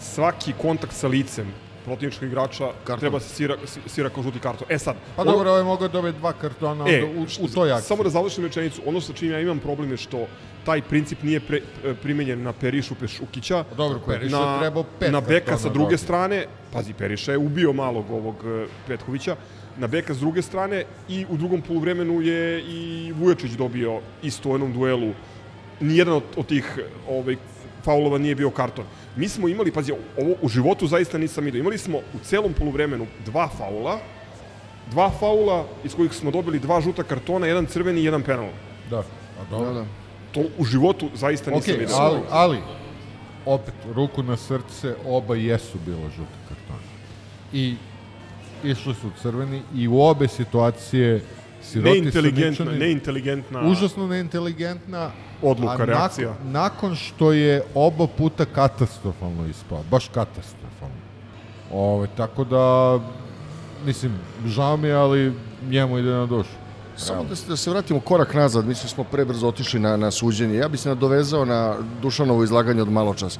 svaki kontakt sa licem protivničkog igrača Karton. treba se svira, svira kao žuti karton. E sad, Pa ovo- dobro, ovaj mogao da dobije dva kartona E, u, u toj akciji. Samo da završim rečenicu, ono sa čim ja imam problem je što taj princip nije pre, e, primenjen na Perišu Pešukića. Pa dobro, Periša na, trebao pet Na Beka sa druge dobiti. strane, pazi, Periša je ubio malog ovog e, Petkovića, na Beka s druge strane i u drugom poluvremenu je i Vujačić dobio isto u jednom duelu. Nijedan od, od tih ovaj, faulova nije bio karton. Mi smo imali, pazi, ovo u životu zaista nisam vidio. Imali smo u celom poluvremenu dva faula, dva faula iz kojih smo dobili dva žuta kartona, jedan crveni i jedan penal. Da, a dobro. Da, da. To u životu zaista nisam vidio. ali, ali, opet, ruku na srce, oba jesu bila žuta kartona. I išli su crveni i u obe situacije Siroti Neinteligentna, Saničanin- neinteligentna Užasno neinteligentna Odluka, a reakcija. Nakon, nakon što je oba puta katastrofalno ispao, baš katastrofalno. Ove, tako da, mislim, žao mi je, ali njemu ide na dušu. Samo da se, da se vratimo korak nazad, mislim smo prebrzo otišli na, na suđenje. Ja bih se nadovezao na Dušanovo izlaganje od malo čas.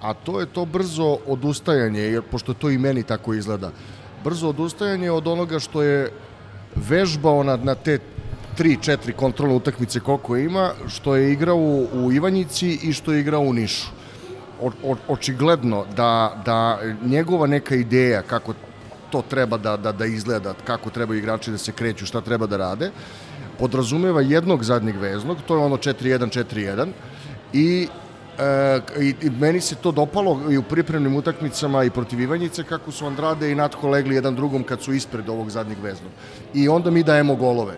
A to je to brzo odustajanje, jer pošto to i meni tako izgleda. Brzo odustajanje od onoga što je vežbao na, na te tri, četiri kontrolne utakmice koliko ima, što je igrao u, u Ivanjici i što je igrao u Nišu. O, o, očigledno da, da njegova neka ideja kako to treba da, da, da izgleda, kako trebaju igrači da se kreću, šta treba da rade, podrazumeva jednog zadnjeg veznog, to je ono 4-1-4-1 i i, i meni se to dopalo i u pripremnim utakmicama i protiv Ivanjice kako su Andrade i Natko legli jedan drugom kad su ispred ovog zadnjeg veznog. I onda mi dajemo golove.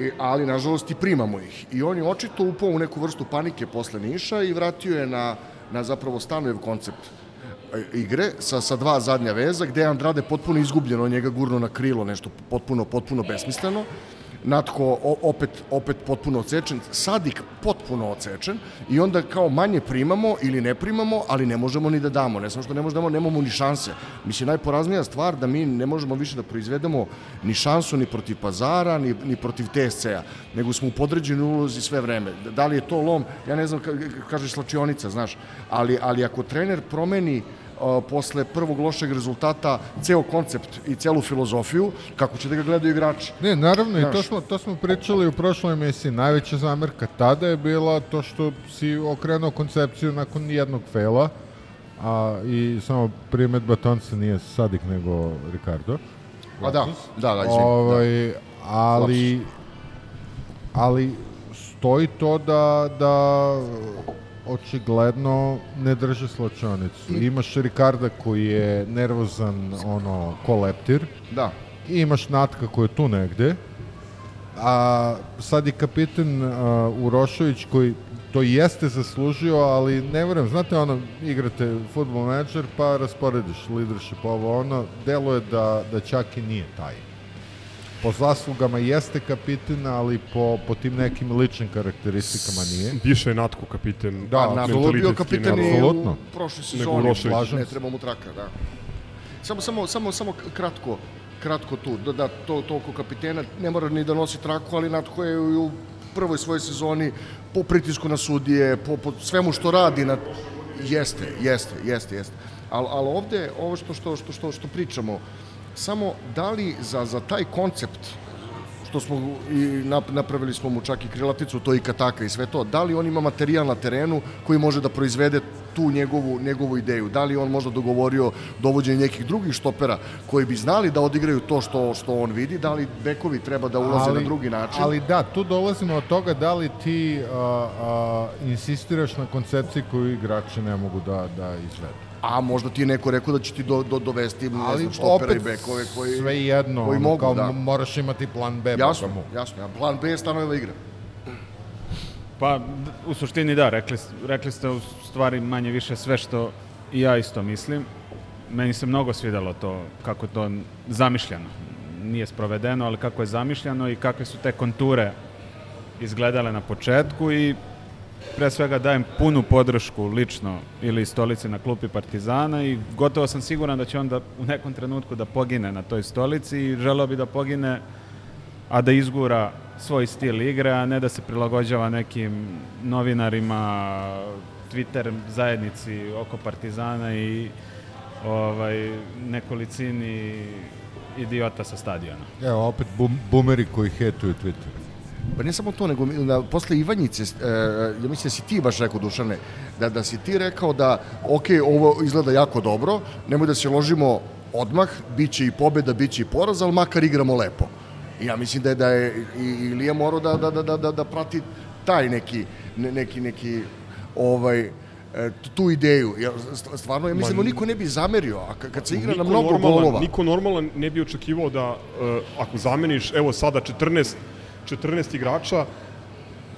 I, ali nažalost i primamo ih. I on je očito upao u neku vrstu panike posle Niša i vratio je na, na zapravo Stanojev koncept e, igre sa, sa dva zadnja veza gde je Andrade potpuno izgubljen, njega gurno na krilo, nešto potpuno, potpuno besmisleno. Natko opet, opet potpuno odsečen, Sadik potpuno odsečen i onda kao manje primamo ili ne primamo, ali ne možemo ni da damo. Ne samo što ne možemo, nemamo ni šanse. Mislim, najporaznija stvar da mi ne možemo više da proizvedemo ni šansu ni protiv pazara, ni, ni protiv TSC-a, nego smo u podređenoj ulozi sve vreme. Da li je to lom, ja ne znam, ka- kaže slačionica, znaš, ali, ali ako trener promeni uh, posle prvog lošeg rezultata ceo koncept i celu filozofiju, kako će da ga gledaju igrači. Ne, naravno, i to Znaš. smo, to smo pričali u prošloj emisiji. Najveća zamerka tada je bila to što si okrenuo koncepciju nakon jednog fela, A, I samo primetba Tonsa nije Sadik nego Ricardo. A da, da, da, izvini, Ovaj, ali, ali stoji to da, da očigledno ne drže slačonicu. Imaš Ricarda koji je nervozan, ono, ko leptir. Da. I imaš Natka koji je tu negde. A sad je kapiten uh, Urošović koji to jeste zaslužio, ali ne verujem, znate ono, igrate futbol menadžer pa rasporediš leadership ovo ono, deluje da, da čak i nije taj. Po zaslugama jeste kapiten, ali po, po tim nekim ličnim karakteristikama nije. Više je Natko kapiten. Da, Napolo bio kapiten i Apsolutno. u prošloj sezoni. Ne treba mu traka, da. Samo, samo, samo, samo kratko, kratko tu, da, da to, to oko kapitena ne mora ni da nosi traku, ali Natko je u prvoj svojoj sezoni po pritisku na sudije, po, po svemu što radi, na, jeste, jeste, jeste, jeste. Ali al ovde, ovo što, što, što, što, što pričamo, samo da li za, za taj koncept što smo i nap- napravili smo mu čak i krilaticu, to i kataka i sve to. Da li on ima materijal na terenu koji može da proizvede tu njegovu, njegovu ideju? Da li on možda dogovorio dovođenje nekih drugih štopera koji bi znali da odigraju to što, što on vidi? Da li bekovi treba da ulaze na drugi način? Ali da, tu dolazimo od toga da li ti a, a, insistiraš na koncepciji koju igrači ne mogu da, da izvedu. A možda ti je neko rekao da će ti do, do, dovesti ne Ali znam, štopera i bekove koji, sve jedno, koji mogu, kao da. moraš imati plan B. Jasno, mu. jasno. Plan B je Stanojeva igra. Pa, u suštini da, rekli, rekli ste u stvari manje više sve što i ja isto mislim. Meni se mnogo svidelo to, kako je to zamišljeno. Nije sprovedeno, ali kako je zamišljeno i kakve su te konture izgledale na početku i pre svega dajem punu podršku lično ili stolici na klupi Partizana i gotovo sam siguran da će on da u nekom trenutku da pogine na toj stolici i želeo bi da pogine a da izgura svoj stil igre, a ne da se prilagođava nekim novinarima, Twitter zajednici oko Partizana i ovaj, nekolicini idiota sa stadiona. Evo, opet bum, boomeri koji hetuju Twitter. Pa ne samo to, nego na, posle Ivanjice, e, ja mislim da si ti baš rekao, Dušane, da, da si ti rekao da, ok, ovo izgleda jako dobro, nemoj da se ložimo odmah, bit će i pobeda, bit će i poraz, ali makar igramo lepo. I ja mislim da je, da je i Ilija morao da, da, da, da, da, da prati taj neki, ne, neki, neki, ovaj, e, tu ideju. Ja, st- stvarno, ja mislim da mu niko ne bi zamerio, a ka- kad se igra na mnogo normalan- golova. Niko normalan ne bi očekivao da uh, ako zameniš, evo sada 14, 14 igrača,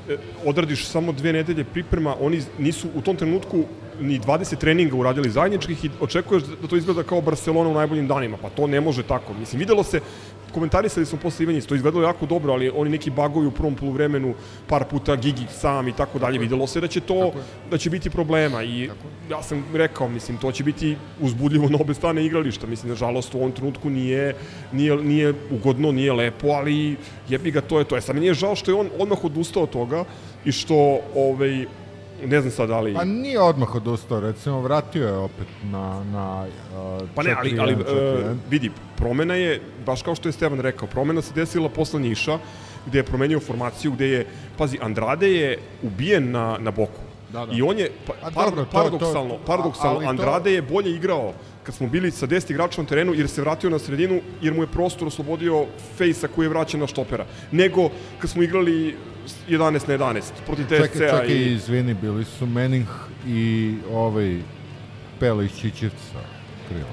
e, odradiš samo dve nedelje priprema, oni nisu u tom trenutku ni 20 treninga uradili zajedničkih i očekuješ da to izgleda kao Barcelona u najboljim danima. Pa to ne može tako. Mislim, videlo se, komentarisali smo posle Ivanjice, to izgledalo jako dobro, ali oni neki bagovi u prvom poluvremenu, par puta Gigi sam i tako dalje, videlo se da će to, da će biti problema i ja sam rekao, mislim, to će biti uzbudljivo na obe strane igrališta, mislim, nažalost u ovom trenutku nije, nije, nije ugodno, nije lepo, ali jebi ga, to je to. E sad, meni je žao što je on odmah odustao od toga i što, ovaj, ne znam sad da li... Pa nije odmah odustao, recimo, vratio je opet na, na uh, Pa ne, ali, 4-1, ali 4-1. uh, vidi, promena je, baš kao što je Stevan rekao, promena se desila posle Niša, gde je promenio formaciju, gde je, pazi, Andrade je ubijen na, na boku. Da, da. I on je, pa, par, dobro, to- paradoksalno, to- paradoksalno, ali to- Andrade je bolje igrao kad smo bili sa 10 igrača na terenu jer se vratio na sredinu jer mu je prostor oslobodio Fejsa koji je vraćan na štopera. Nego kad smo igrali 11 na 11 protiv Čekaj, TSC-a čekaj, i... izvini, bili su Mening i ovaj Pele iz Čičevca krilo.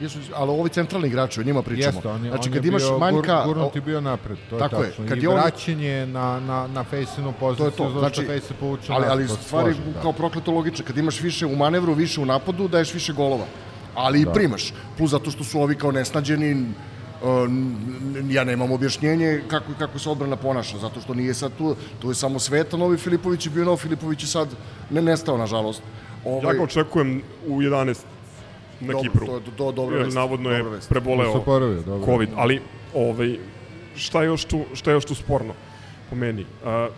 Jesu, ali ovi centralni igrači, o njima pričamo. Jeste, on je, znači, on kad je imaš bio, manjka... Gur, gurnut je bio napred, to Tako je je, tačno. kad I je on- vraćanje na, na, na Fejsinu To poziciju, je to. Znači, Fejs se povuče ali, ali to se stvari slažem, da. kao prokleto logično. Kad imaš više u manevru, više u napadu, daješ više golova. Ali i Da. primaš. Plus zato što su ovi kao nesnađeni, ja nemam objašnjenje kako, kako se odbrana ponaša, zato što nije sad tu, tu je samo Sveta, Novi Filipović je bio Novi Filipović i sad ne nestao, nažalost. Ja ga očekujem u 11 na Dobro, Kipru. to je do- dobra Jer vest, Navodno je vest. preboleo Se oporavio, dobro. COVID, ali ovaj, šta, je još tu, šta je još tu sporno po meni? Uh,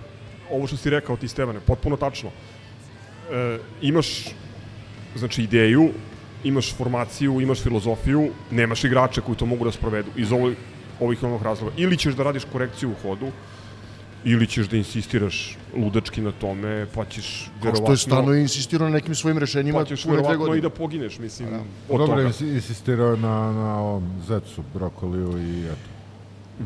ovo što si rekao ti, Stevane, potpuno tačno. Uh, imaš znači, ideju, imaš formaciju, imaš filozofiju, nemaš igrače koji to mogu da sprovedu iz ovih, ovih onog razloga. Ili ćeš da radiš korekciju u hodu, ili ćeš da insistiraš ludački na tome, pa ćeš Kao što je stano insistirao na nekim svojim rešenjima pa ćeš verovatno i da pogineš, mislim, od Dobro toga. je insistirao na, na ovom zecu, brokoliju i eto.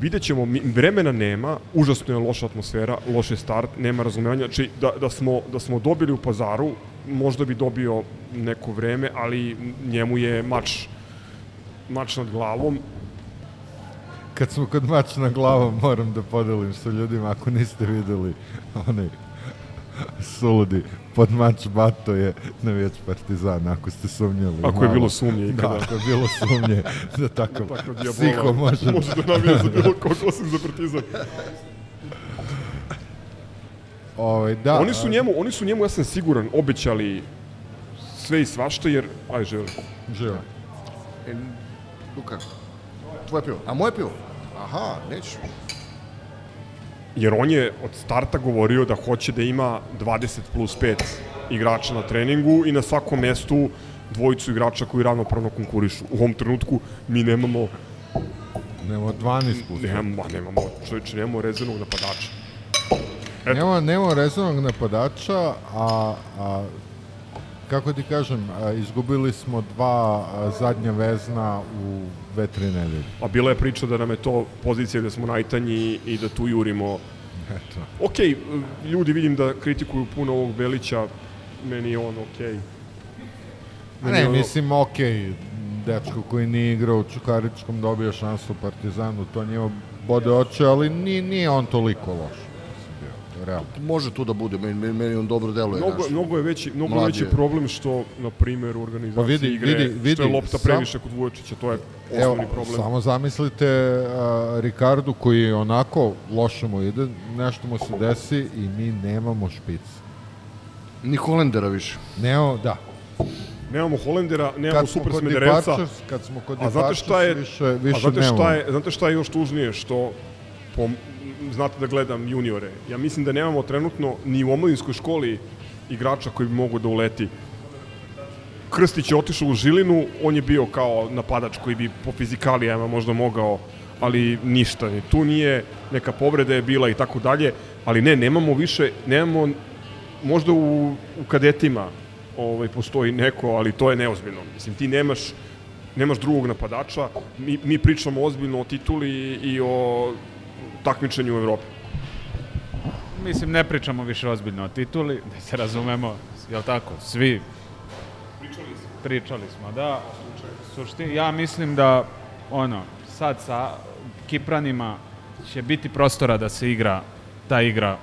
Vidjet ćemo, vremena nema, užasno je loša atmosfera, loš je start, nema razumevanja. Znači, da, da, smo, da smo dobili u pazaru, možda bi dobio neko vreme, ali njemu je mač, mač nad glavom. Kad smo kod mač na glavu, moram da podelim sa ljudima, ako niste videli onaj suludi pod mač bato je navijač Partizana, ako ste sumnjali. Ako je bilo sumnje ikada. Da, ako je bilo sumnje da takav Tako djabola psiho može... može da navija za bilo kog osim za partizan. Ovaj, da, oni su njemu, oni su njemu, ja sam siguran, obećali sve i svašta, jer, aj, želi. Živo. E, Luka, tvoje pivo. A moje pivo? Aha, neću. Jer on je od starta govorio da hoće da ima 20 plus 5 igrača na treningu i na svakom mestu dvojicu igrača koji ravnopravno konkurišu. U ovom trenutku mi nemamo Nemamo 12 plus. nemamo, nemamo, čovječe, nemamo rezervnog napadača. Nema, nema rezervnog napadača, a, a kako ti kažem, a, izgubili smo dva a, zadnja vezna u dve, tri nedelje. A bila je priča da nam je to pozicija gde smo najtanji i da tu jurimo. Eto. Ok, ljudi vidim da kritikuju puno ovog Belića, meni je on ok. A ne, mislim, okej, dečko koji nije igrao u Čukaričkom dobio šansu u Partizanu, to njima bode oče, ali nije, nije on toliko loš. Realno. Može tu da bude, meni, meni, on dobro deluje. Mnogo, znaš. mnogo je veći, mnogo Mlad veći je. problem što, na primjer, u organizaciji Pa vidi, igre, vidi, vidi, što je lopta sam- previše kod Vujočića, to je Evo, osnovni problem. samo zamislite a, Ricardu koji onako loše mu ide, nešto mu se desi i mi nemamo špic. Ni Holendera više. Nemamo, da. Nemamo Holendera, nemamo Kad smo super kod Smederevca. Kad smo kod Departures, više- više a znate šta nemamo. je, znate šta je još tužnije, što po, znate da gledam juniore. Ja mislim da nemamo trenutno ni u omladinskoj školi igrača koji bi mogu da uleti. Krstić je otišao u Žilinu, on je bio kao napadač koji bi po fizikalijama možda mogao, ali ništa. Ni Tu nije, neka povreda je bila i tako dalje, ali ne, nemamo više, nemamo, možda u, u kadetima ovaj, postoji neko, ali to je neozbiljno. Mislim, ti nemaš, nemaš drugog napadača, mi, mi pričamo ozbiljno o tituli i o takmičenju u Evropi. Mislim, ne pričamo više ozbiljno o tituli, da se razumemo, jel tako, svi pričali smo, da. Sušti, ja mislim da, ono, sad sa Kipranima će biti prostora da se igra ta igra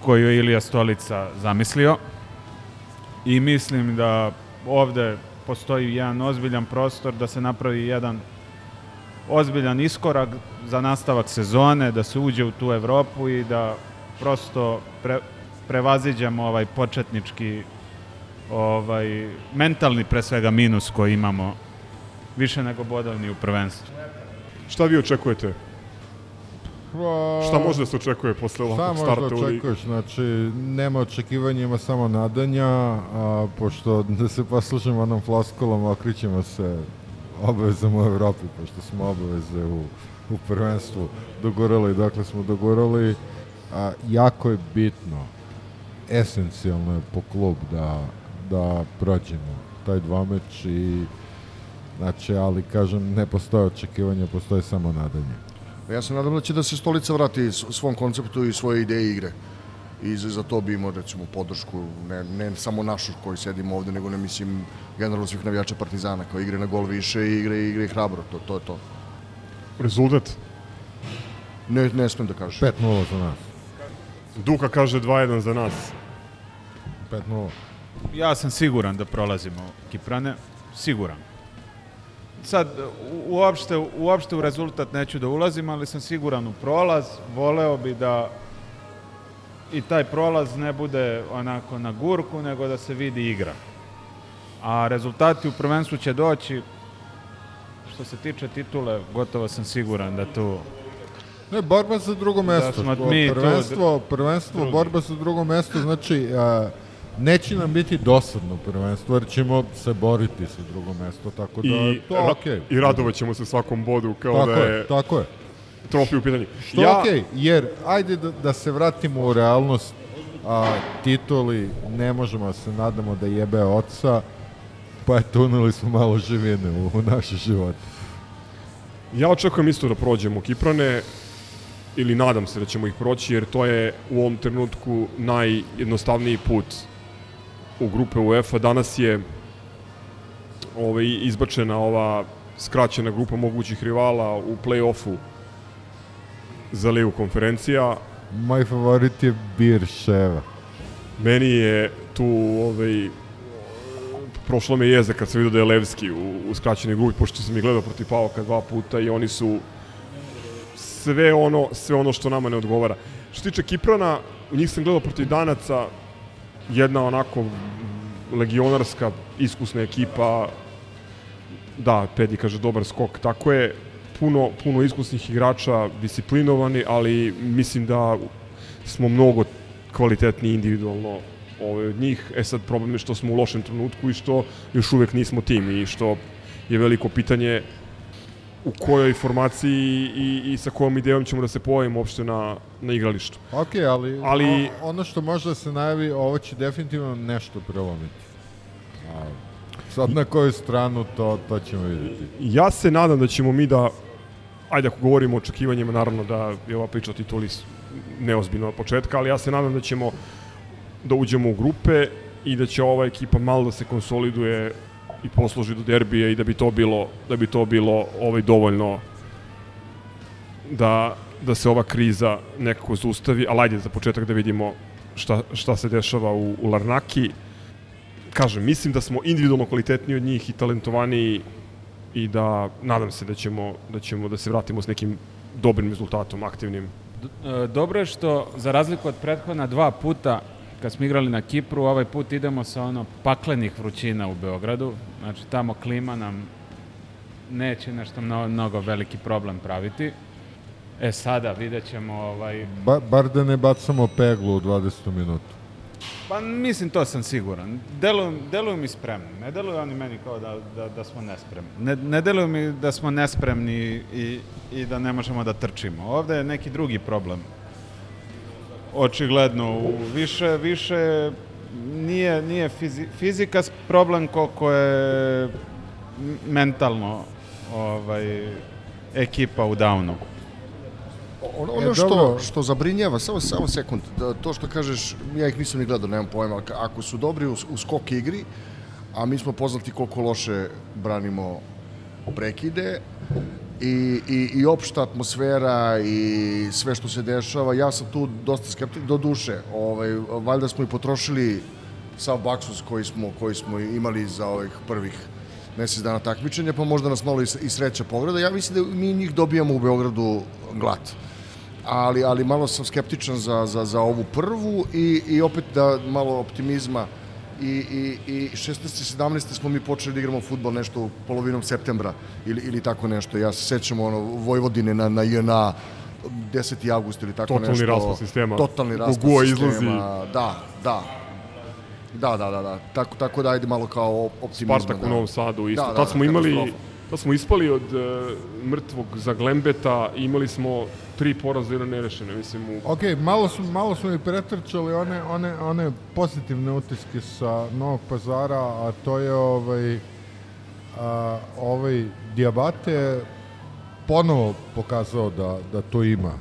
koju je Ilija Stolica zamislio. I mislim da ovde postoji jedan ozbiljan prostor da se napravi jedan ozbiljan iskorak za nastavak sezone, da se uđe u tu Evropu i da prosto pre, prevaziđemo ovaj početnički ovaj mentalni pre svega minus koji imamo više nego bodovni u prvenstvu. Šta vi očekujete? Pa, Šta može da se očekuje posle Šta ovakvog možda starta u ligi? očekuješ? Znači, nema očekivanja, ima samo nadanja, a pošto da se poslužimo onom floskolom, okrićemo se obavezama u Evropi, pošto smo obaveze u, u prvenstvu dogorali, dakle smo dogorali, a, jako je bitno, esencijalno je po klub da, da prođemo taj dvomeč i znači, ali kažem, ne postoje očekivanja, postoje samo nadanje. Ja se nadam da će da se stolica vrati svom konceptu i svoje ideje igre. I za, za to bi imao, recimo, podršku, ne, ne samo našu koji sedimo ovde, nego ne mislim generalno svih navijača Partizana, kao igre na gol više i igre, igre hrabro, to, to je to. Rezultat? Ne, ne smem da kažem. 5-0 za nas. Duka kaže 2-1 za nas. 5-0. Ja sam siguran da prolazimo Kiprane, siguran. Sad, u- uopšte, uopšte u rezultat neću da ulazim, ali sam siguran u prolaz. Voleo bi da i taj prolaz ne bude onako na gurku, nego da se vidi igra. A rezultati u prvenstvu će doći, što se tiče titule, gotovo sam siguran da tu Ne, borba za drugo mesto. smo Što mi prvenstvo, prvenstvo, drugi. borba za drugo mesto, znači a, neće nam biti dosadno prvenstvo, jer ćemo se boriti za drugo mesto, tako da I, to ra- okej. I radovat ćemo se svakom bodu kao Tako da je, je... tako je. trofej u pitanju. Što ja... okej, okay, jer ajde da, da se vratimo u realnost, a, tituli ne možemo da se nadamo da jebe oca, pa eto uneli smo malo živine u, u naše živote. Ja očekujem isto da prođemo Kiprane, ili nadam se da ćemo ih proći, jer to je u ovom trenutku najjednostavniji put u grupe UEFA. Danas je ovaj, izbačena ova skraćena grupa mogućih rivala u play-offu za ligu konferencija. Moj favorit je Bir Ševa. Meni je tu ovaj, prošlo me jeze kad sam vidio da je Levski u, u skraćenoj grupi, pošto sam ih gledao protiv Pauka dva puta i oni su sve ono, sve ono što nama ne odgovara. Što tiče Kiprana, u njih sam gledao protiv Danaca, jedna onako legionarska, iskusna ekipa, da, Pedi kaže dobar skok, tako je, puno, puno iskusnih igrača, disciplinovani, ali mislim da smo mnogo kvalitetni individualno ove, od njih. E sad problem je što smo u lošem trenutku i što još uvek nismo tim i što je veliko pitanje u kojoj formaciji i, i sa kojom idejom ćemo da se pojavimo uopšte na, na igralištu. Ok, ali, ali o, ono što može da se najavi, ovo će definitivno nešto prelomiti. A, sad na koju stranu to, to ćemo vidjeti. Ja se nadam da ćemo mi da, ajde ako govorimo o očekivanjima, naravno da je ova priča o tituli neozbiljno od početka, ali ja se nadam da ćemo da uđemo u grupe i da će ova ekipa malo da se konsoliduje i posluži do derbija i da bi to bilo da bi to bilo ovaj dovoljno da da se ova kriza nekako zustavi, ali ajde za početak da vidimo šta, šta se dešava u, u Larnaki. Kažem, mislim da smo individualno kvalitetniji od njih i talentovaniji i da nadam se da ćemo da ćemo da se vratimo s nekim dobrim rezultatom, aktivnim. E, dobro je što za razliku od prethodna dva puta kad smo igrali na Kipru, ovaj put idemo sa ono paklenih vrućina u Beogradu, znači tamo klima nam neće nešto mnogo, mnogo veliki problem praviti. E sada vidjet ćemo ovaj... Ba, bar da ne bacamo peglu u 20 minuta. Pa mislim, to sam siguran. Deluju, deluju mi spremni. Ne deluju oni meni kao da, da, da smo nespremni. Ne, ne deluju mi da smo nespremni i, i da ne možemo da trčimo. Ovde je neki drugi problem očigledno u više više nije nije fizi, fizika problem koliko je mentalno ovaj ekipa u downu. Ono, ono što, što zabrinjava, samo, samo sekund, da, to što kažeš, ja ih nisam ni gledao, nemam pojma, ako su dobri u, u skok igri, a mi smo poznati koliko loše branimo prekide, i, i, i opšta atmosfera i sve što se dešava, ja sam tu dosta skeptik, do duše, ovaj, valjda smo i potrošili sav baksus koji smo, koji smo imali za ovih prvih mesec dana takmičenja, pa možda nas malo i, sreća pogleda. Ja mislim da mi njih dobijamo u Beogradu glat. Ali, ali malo sam skeptičan za, za, za ovu prvu i, i opet da malo optimizma i, i, i 16. 17. smo mi počeli da igramo futbol nešto u polovinom septembra ili, ili tako nešto. Ja se sećam ono, Vojvodine na, na JNA 10. avgust ili tako totalni nešto. Totalni raspad sistema. Totalni raspad Gugua sistema. izlazi. Da, da. Da, da, da, da. Tako, tako da ajde malo kao optimizma. Spartak da. u Novom Sadu isto. Da, da, Tad smo da, imali Tad smo ispali od uh, mrtvog za Glembeta, imali smo tri poraza i nerešene, mislim. U... Ok, malo su, malo su mi pretrčali one, one, one pozitivne utiske sa Novog pazara, a to je ovaj, a, ovaj Diabate ponovo pokazao da, da to ima.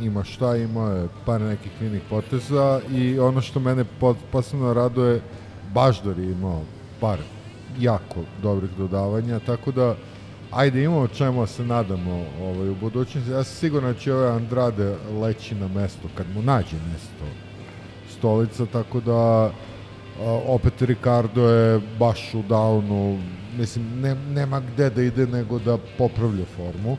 Ima šta, ima je par nekih finih poteza i ono što mene posebno raduje, Baždar je imao par jako dobrih dodavanja, tako da ajde imamo čemu da se nadamo ovaj, u budućnosti. Ja sam siguran da će ovaj Andrade leći na mesto kad mu nađe mesto stolica, tako da a, opet Ricardo je baš u downu, mislim, ne, nema gde da ide nego da popravlja formu.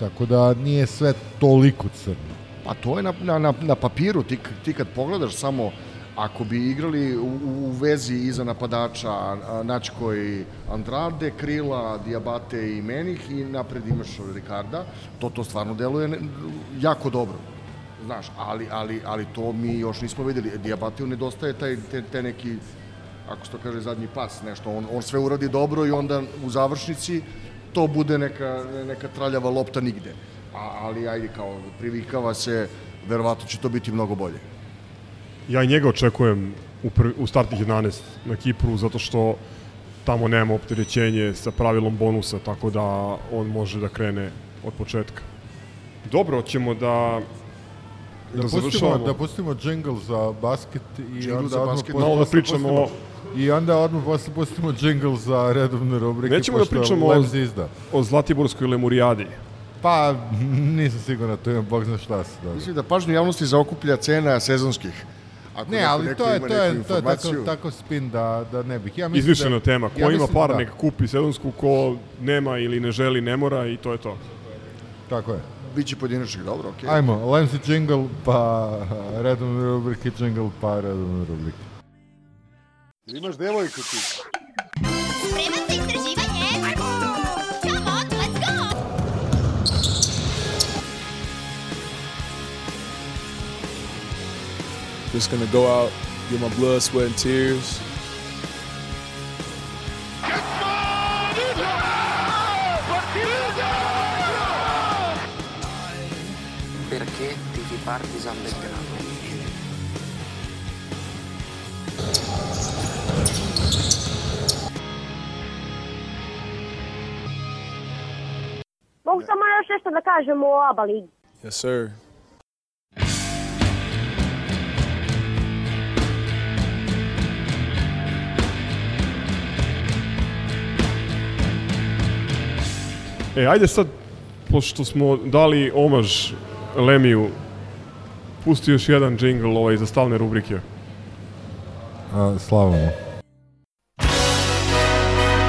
Tako da nije sve toliko crno. Pa to je na, na, na, na papiru, ti, ti kad pogledaš samo ako bi igrali u, u vezi iza napadača Načko i Andrade, Krila, Diabate i Menih i napred imaš Ricarda, to to stvarno deluje jako dobro. Znaš, ali, ali, ali to mi još nismo videli. Diabateu nedostaje taj, te, te neki, ako se to kaže, zadnji pas, nešto. On, on sve uradi dobro i onda u završnici to bude neka, neka traljava lopta nigde. A, ali ajde kao privikava se, verovatno će to biti mnogo bolje. Ja i njega očekujem u, prvi, u startnih 11 na Kipru, zato što tamo nema opterećenje sa pravilom bonusa, tako da on može da krene od početka. Dobro, ćemo da Da, pustimo, završavamo. da pustimo jingle za basket i Jingle onda za odmah basket. posle- Malo da pričamo pustimo- o- I onda odmah posle pustimo jingle za redovne rubrike. Nećemo da pričamo o, Lem zizda. o Zlatiborskoj lemurijadi. Pa, nisam siguran, to imam bog zna šta se dobro. Mislim da pažnju javnosti zaokuplja cena sezonskih. Ako Ne, ali to je, to je, to je tako, tako spin da, da ne bih. Ja mislim Izmišljena da, tema. Ko ja ima para, da, neka kupi sezonsku, ko nema ili ne želi, ne mora i to je to. Tako je. Biće pojedinačnih, dobro, okej. Ajmo, Lemsi jingle, pa redovne rubrike, jingle, pa redovne rubrike. Imaš devojku ti. Spreman Just gonna go out, get my blood, sweat, and tears. Perché tifi Partizan Belgrado? Mogu samo još nešto da kažem o ABA ligi. Yes, sir. E, ajde sad, pošto smo dali omaž Lemiju, pusti još jedan džingl ovaj za stalne rubrike. A, slava mu.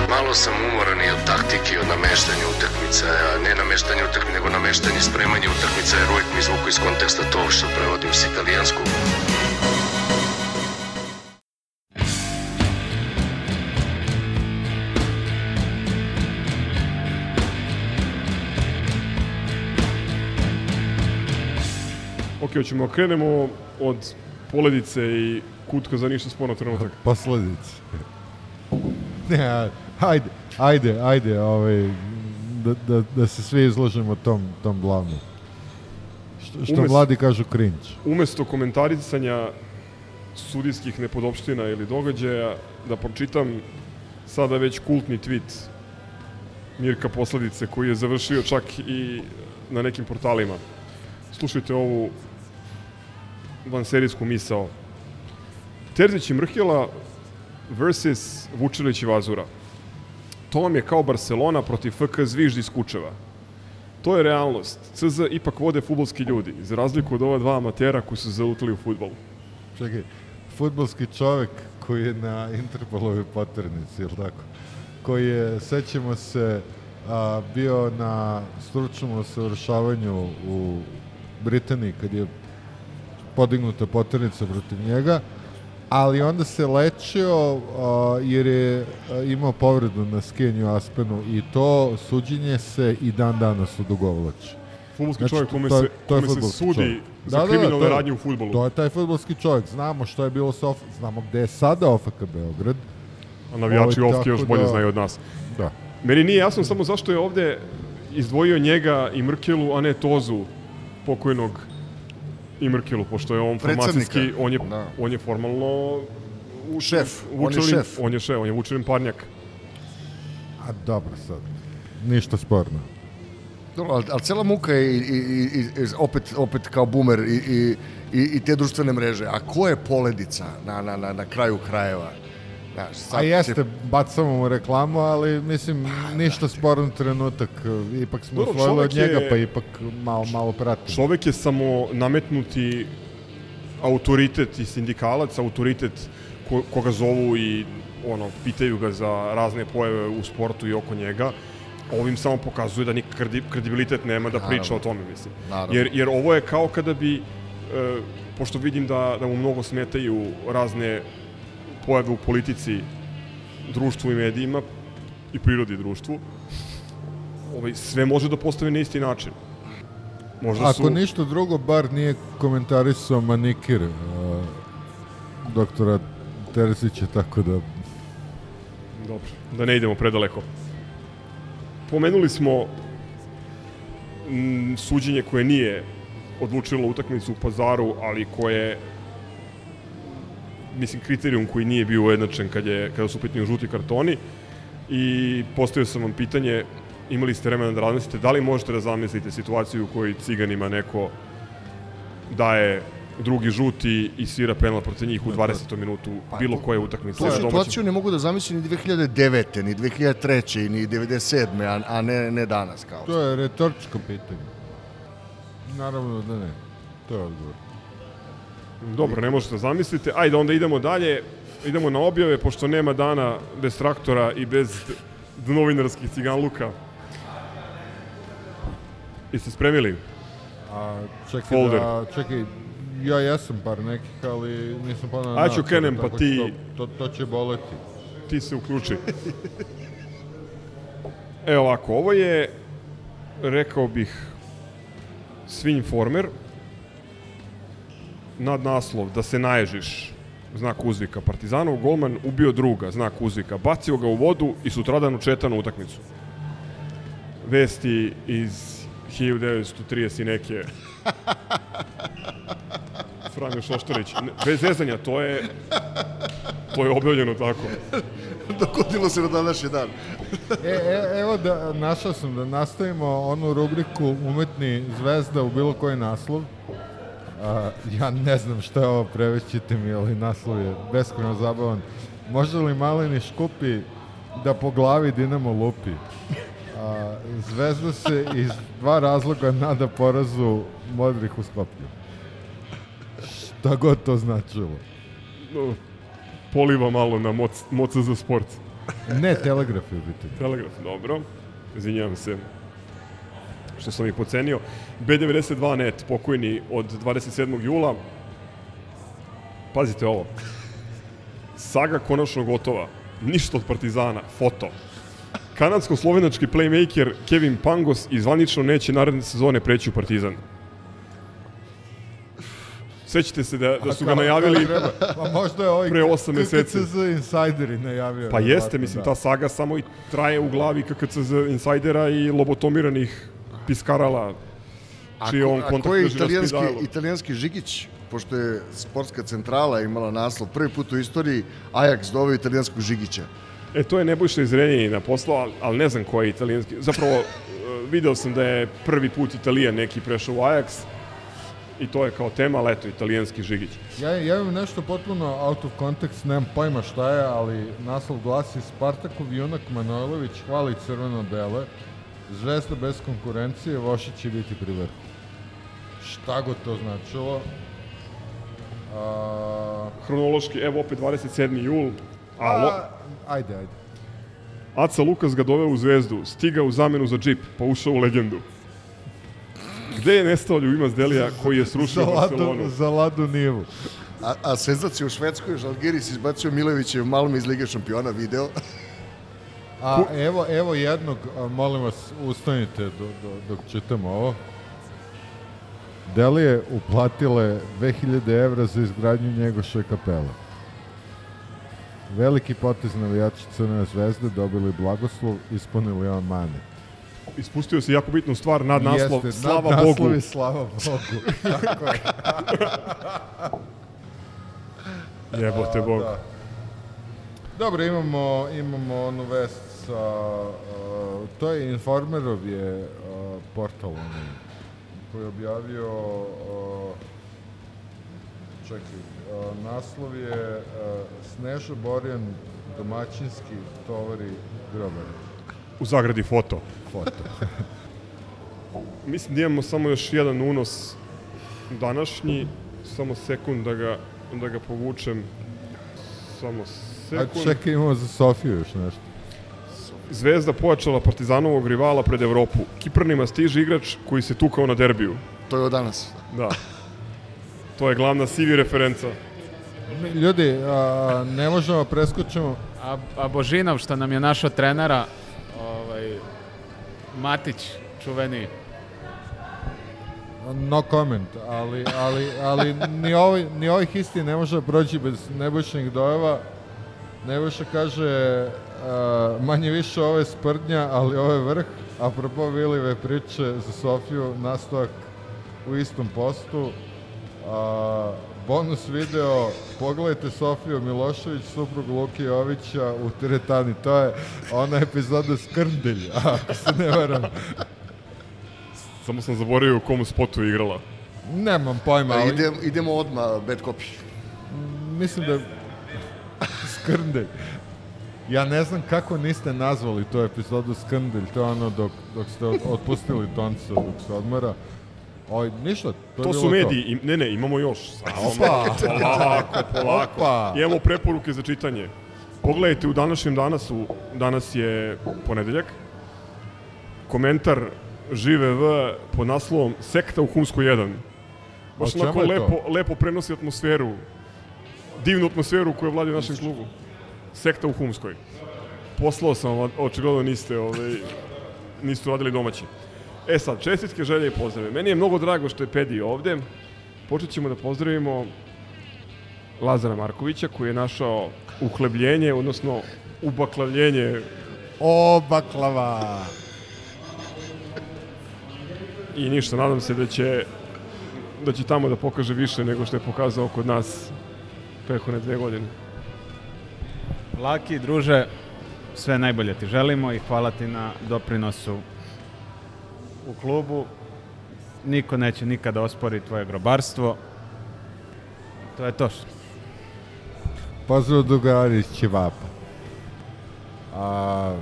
Malo sam umoran i od taktike, i od nameštanja utakmica, a ne nameštanje utakmica, nego nameštanje spremanja utakmica, jer uvijek mi izvuku iz konteksta to što prevodim s italijanskog. Ok, hoćemo da krenemo od poledice i kutka za ništa sporno trenutak. Posledice. Ne, a- ajde, ajde, ajde, ovaj, da, da, da se svi izložimo tom, tom glavnom. Što, što Umes- mladi kažu cringe. Umesto komentarisanja sudijskih nepodopština ili događaja, da pročitam sada već kultni tweet Mirka Posledice koji je završio čak i na nekim portalima. Slušajte ovu vanserijsku misao. Terzić i Mrhjela versus Vučilić i Vazura. To vam je kao Barcelona protiv FK Zviždi iz Kučeva. To je realnost. CZ ipak vode futbolski ljudi, za razliku od ova dva amatera koji su zalutali u futbolu. Čekaj, futbolski čovek koji je na Interpolovoj poternici, ili tako? Koji je, sećamo se, a, bio na stručnom usavršavanju u Britaniji kad je podignuta poternica protiv njega, ali onda se lečio a, jer je imao povredu na skijenju Aspenu i to suđenje se i dan danas odugovlači. Fudbalski čovjek kome to je- se- to je kome se sudi čovjek. za kriminalne to je- radnje u fudbalu. To je taj fudbalski čovjek. Znamo što je bilo sa OF, znamo gde je sada OFK Beograd. A navijači Ovaj, Ofke još bolje da- znaju od nas. Da. Meni nije jasno samo zašto je ovde izdvojio njega i Mrkelu, a ne Tozu, pokojnog i Mrkelu, pošto je on formacijski, on je, Da. on je formalno Vuč- Šef, on je Vučelin- šef. On je šef, on je Vučelin parnjak. A dobro sad. Ništa sporno. Dobro, ali, ali cela muka je i, i, i, i, opet, opet kao bumer i, i, i, i te društvene mreže. A ko je poledica na, na, na, na kraju krajeva? Znaš, sad A jeste, će- bacamo mu reklamu, ali mislim, ništa sporan trenutak. Ipak smo Dobro, osvojili od njega, je- pa ipak malo, malo pratimo. Čovek je samo nametnuti autoritet i sindikalac, autoritet ko, koga zovu i ono, pitaju ga za razne pojave u sportu i oko njega. Ovim samo pokazuje da nikak kredi, kredibilitet nema da priča Naravno. o tome, mislim. Naravno. Jer, jer ovo je kao kada bi, e, pošto vidim da, da mu mnogo smetaju razne pojave u politici, društvu i medijima i prirodi društvu, ovaj, sve može da postavi na isti način. Možda Ako su... ništa drugo, bar nije komentarisao manikir uh, doktora Terzića, tako da... Dobro, da ne idemo predaleko. Pomenuli smo mm, suđenje koje nije odlučilo utakmicu u pazaru, ali koje mislim kriterijum koji nije bio ujednačen kad je kada su u pitanju žuti kartoni i postavio sam vam pitanje imali ste vremena da razmislite da li možete da zamislite situaciju u kojoj ciganima neko daje drugi žuti i svira penal protiv njih u 20. minutu bilo koje utakmice. Tu domaćem- situaciju ne mogu da zamislim ni 2009. ni 2003. ni 97. a, a ne, ne danas kao. To je retoričko pitanje. Naravno da ne. To je odgovor. Dobro, ne možete zamislite. Ajde, onda idemo dalje. Idemo na objave, pošto nema dana bez traktora i bez novinarskih ciganluka. Jeste spremili? A, čekaj, Folder. da, čekaj, ja jesam par nekih, ali nisam ponao Ajde ću krenem, pa ti- To, to, to će boleti. Ti se uključi. Evo ovako, ovo je, rekao bih, Svinj Former, nad naslov da se naježiš, znak uzvika Partizanov, golman ubio druga, znak uzvika, bacio ga u vodu i sutradan učetanu utakmicu. Vesti iz 1930 i neke Franjo Šoštarić. Ne, Bez zezanja, to je to je objavljeno tako. Dogodilo se na današnji dan. E, e, evo da, našao sam da nastavimo onu rubriku umetni zvezda u bilo koji naslov. A, ja ne znam šta je ovo, prevećite mi, ali naslov je beskreno zabavan. Može li maleni škupi da po glavi Dinamo lupi? A, zvezda se iz dva razloga nada porazu modrih u Skoplju. Šta god to značilo. No, poliva malo na moc, moca za sport. Ne, telegraf je u pitanju. Telegraf, dobro. Izvinjavam se što sam ih pocenio. B92 net, pokojni od 27. jula. Pazite ovo. Saga konačno gotova. Ništa od Partizana. Foto. Kanadsko-slovenački playmaker Kevin Pangos izvanično neće naredne sezone preći u Partizan. Sećate se da, da su ga najavili? Pa možda je ovaj pre 8 meseci. KKCZ insideri najavio. Pa jeste, mislim, da. ta saga samo i traje u glavi KKCZ insajdera i lobotomiranih piskarala, čiji je on a kontakt je drži na italijanski, spidalu. italijanski Žigić, pošto je sportska centrala imala naslov prvi put u istoriji Ajax doveo italijanskog Žigića. E, to je Nebojša iz Renjanina poslao, ali, ali ne znam ko je italijanski. Zapravo, e, video sam da je prvi put Italijan neki prešao u Ajax i to je kao tema, ali eto, italijanski Žigić. Ja, ja imam nešto potpuno out of context, nemam pojma šta je, ali naslov glasi Spartakov junak Manojlović hvali crveno-bele, zvezda bez konkurencije, Vošić će biti pri vrhu. Šta god to značilo. A, Hronološki, evo opet 27. jul, a, lo, a, ajde, ajde. Aca Lukas ga doveo u zvezdu, stigao u zamenu za džip, pa ušao u legendu. Gde je nestao Ljubimas Delija koji je srušio Za ladu, Barcelonu? za ladu nivu. A, a senzacija u Švedskoj, Žalgiris izbacio Milovićev Malmi iz Lige šampiona, video. A evo, evo jednog, molim vas, ustanite do, do, dok čitamo ovo. Delije uplatile 2000 evra za izgradnju Njegošove kapele. Veliki potez navijači Crne zvezde dobili blagoslov, ispunili on manet. Ispustio se jako bitnu stvar, nad naslov, Jeste, slava nadnaslov Bogu. je slava Bogu. Tako je. Jebote Bog. da. Dobro, imamo, imamo onu vest sa... a, to je Informerov je a, portal onaj, koji je objavio... a, čekaj, a, naslov je a, Snežo Borjan domaćinski tovari grobare. U zagradi foto. Foto. Mislim da imamo samo još jedan unos današnji, samo sekund da ga, da ga povučem. Samo A sekund. čekaj, imamo za Sofiju još nešto. Zvezda pojačala Partizanovog rivala pred Evropu. Kiprnima stiže igrač koji se tukao na derbiju. To je od danas. Da. To je glavna CV referenca. Ljudi, a, ne možemo da preskočimo. A, a Božinov što nam je našao trenera, ovaj, Matić, čuveni. No comment, ali, ali, ali ni, ovaj, ni ovih isti ne može da proći bez nebojšnjeg dojeva. Nebojša kaže, a, manje više ovo je sprdnja, ali ovo je vrh. Apropo Vilive priče za Sofiju, nastavak u istom postu. A, bonus video, pogledajte Sofiju Milošević, suprug Luki Jovića u teretani. To je ona epizoda Skrndelj, ako se ne varam. Samo sam zaboravio u kom spotu igrala. Nemam pojma, ali... Idem, idemo odmah, bad copy. Mislim da je Skrndelj. Ja ne znam kako niste nazvali tu epizodu Skrndelj, to je ono dok, dok ste otpustili tonca dok se odmara. Oj, ništa, to, To su mediji, im- ne ne, imamo još. Samo Opa! polako, polako. Opa! Imamo preporuke za čitanje. Pogledajte u današnjem danasu, danas je ponedeljak, komentar Žive V pod naslovom Sekta u Humsku 1. Baš onako to? lepo, lepo prenosi atmosferu, divnu atmosferu koju vladi našem klubu. Sekta u Humskoj. Poslao sam vam, očigledno niste, ovaj, niste uradili domaći. E sad, čestitke, želje i pozdrave. Meni je mnogo drago što je Pedi ovde. Počet ćemo da pozdravimo Lazara Markovića koji je našao uhlebljenje, odnosno ubaklavljenje O, baklava! i ništa, nadam se da će da će tamo da pokaže više nego što je pokazao kod nas prethodne dve godine. Laki, druže, sve najbolje ti želimo i hvala ti na doprinosu u klubu. Niko neće nikada ospori tvoje grobarstvo. To je to što. Pozdrav drugari iz Ćevapa. A,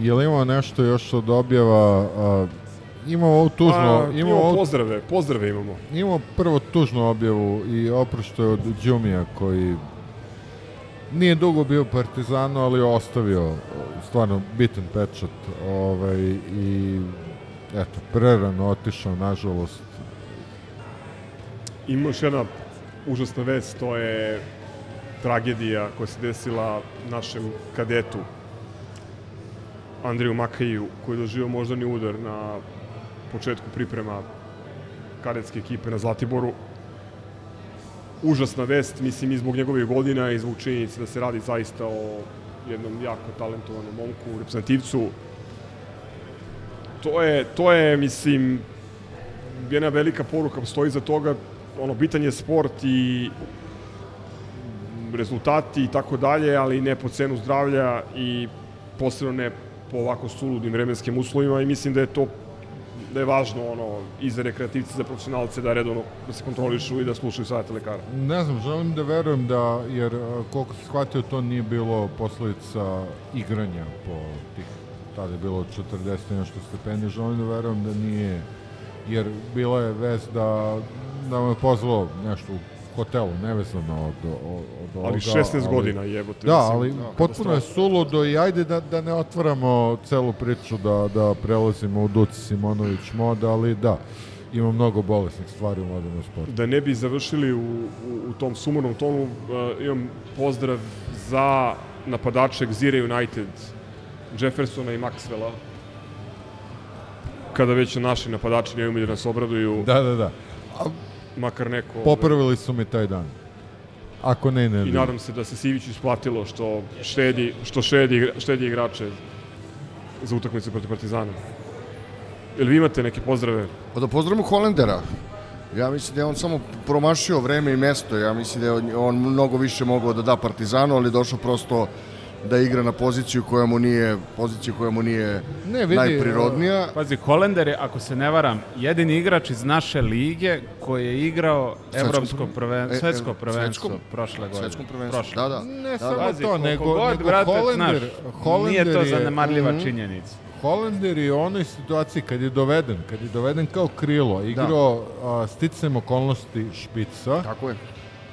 je li imao nešto još od objava? A, imamo ovu tužnu... Pa, imamo imamo ovu- pozdrave, pozdrave imamo. Imamo prvo tužnu objavu i oprošto je od Đumija koji nije dugo bio Partizanu, ali ostavio stvarno bitan pečat ovaj, i eto, prerano otišao, nažalost. Ima još jedna užasna vest, to je tragedija koja se desila našem kadetu Andriju Makaju, koji je doživio moždani udar na početku priprema kadetske ekipe na Zlatiboru. Užasna vest, mislim, i zbog njegovih godina i zbog činjenice da se radi zaista o jednom jako talentovanom momku, reprezentativcu. To je, to je, mislim, jedna velika poruka stoji za toga, ono, bitan je sport i rezultati i tako dalje, ali ne po cenu zdravlja i posebno ne po ovako suludim vremenskim uslovima i mislim da je to da je važno ono i za rekreativce, za profesionalce da redovno da se kontrolišu i da slušaju savjete lekara. Ne znam, želim da verujem da, jer a, koliko se shvatio, to nije bilo posledica igranja po tih, tada je bilo 40 i nešto stepeni, želim da verujem da nije, jer bila je vez da, da me pozvao nešto u hotelu, nevezano od, od, od ovoga. Ali 16 godina, jebote, Da, mislim, ali da, potpuno je suludo i ajde da, da ne otvaramo celu priču, da, da prelazimo u Duci Simonović mod, ali da, ima mnogo bolesnih stvari u modernom sportu. Da ne bi završili u, u, u tom sumornom tonu, uh, imam pozdrav za napadače Gzire United, Jeffersona i Maxwella. Kada već naši napadači ne umiju da nas obraduju, Da, da, da. Makar neko... Popravili su mi taj dan. Ako ne, ne. I nadam se da se Sivić isplatilo što štedi, što štedi, štedi igrače za utakmicu protiv Partizana. Jel vi imate neke pozdrave? Pa da pozdravimo Holendera. Ja mislim da je on samo promašio vreme i mesto. Ja mislim da je on- on mnogo više mogao da da Partizanu, ali je došao prosto da igra na poziciju koja mu nije, poziciju koja mu nije Ne, vidi, najprirodnija. Pazi, Holender je, ako se ne varam, jedini igrač iz naše lige koji je igrao evropsko prven- prven, e, e, svetsko prvenstvo prošle godine. svetskom prvenstvu, Prošle. da, da. Ne Da, samo Pazi, to, nego, god, nego brate, Holender, znaš, Holender nije to je- zanemarljiva Mhm. činjenica. Holender je u onoj situaciji kad je doveden, kad je doveden kao krilo, igrao a, sticam okolnosti špica. Tako je.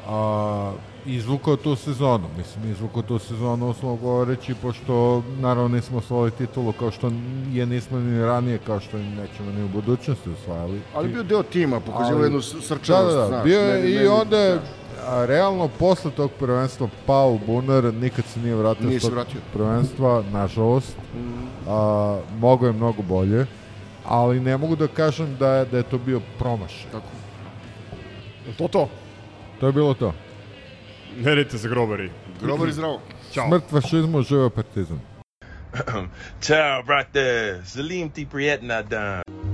A, izvukao tu sezonu. Mislim, izvukao tu sezonu, uslovno govoreći, pošto naravno nismo osvojili titulu kao što je nismo ni ranije, kao što nećemo ni u budućnosti osvajali. Ali bio deo tima, pokazivao jednu srčanost, Da, da, da, znaš, bio je i onda je da. a, realno posle tog prvenstva pao u bunar, nikad se nije vratio tog vratio. prvenstva, nažalost. Mhm. A, mogo je mnogo bolje, ali ne mogu da kažem da je, da je to bio promašaj. Tako. Je to to? To je bilo to. Dajte za grobari. Grobari zdravo. Ćao. Smrt fašizmu, živa partizan. Ciao, brate. Salim ti prijetna dan.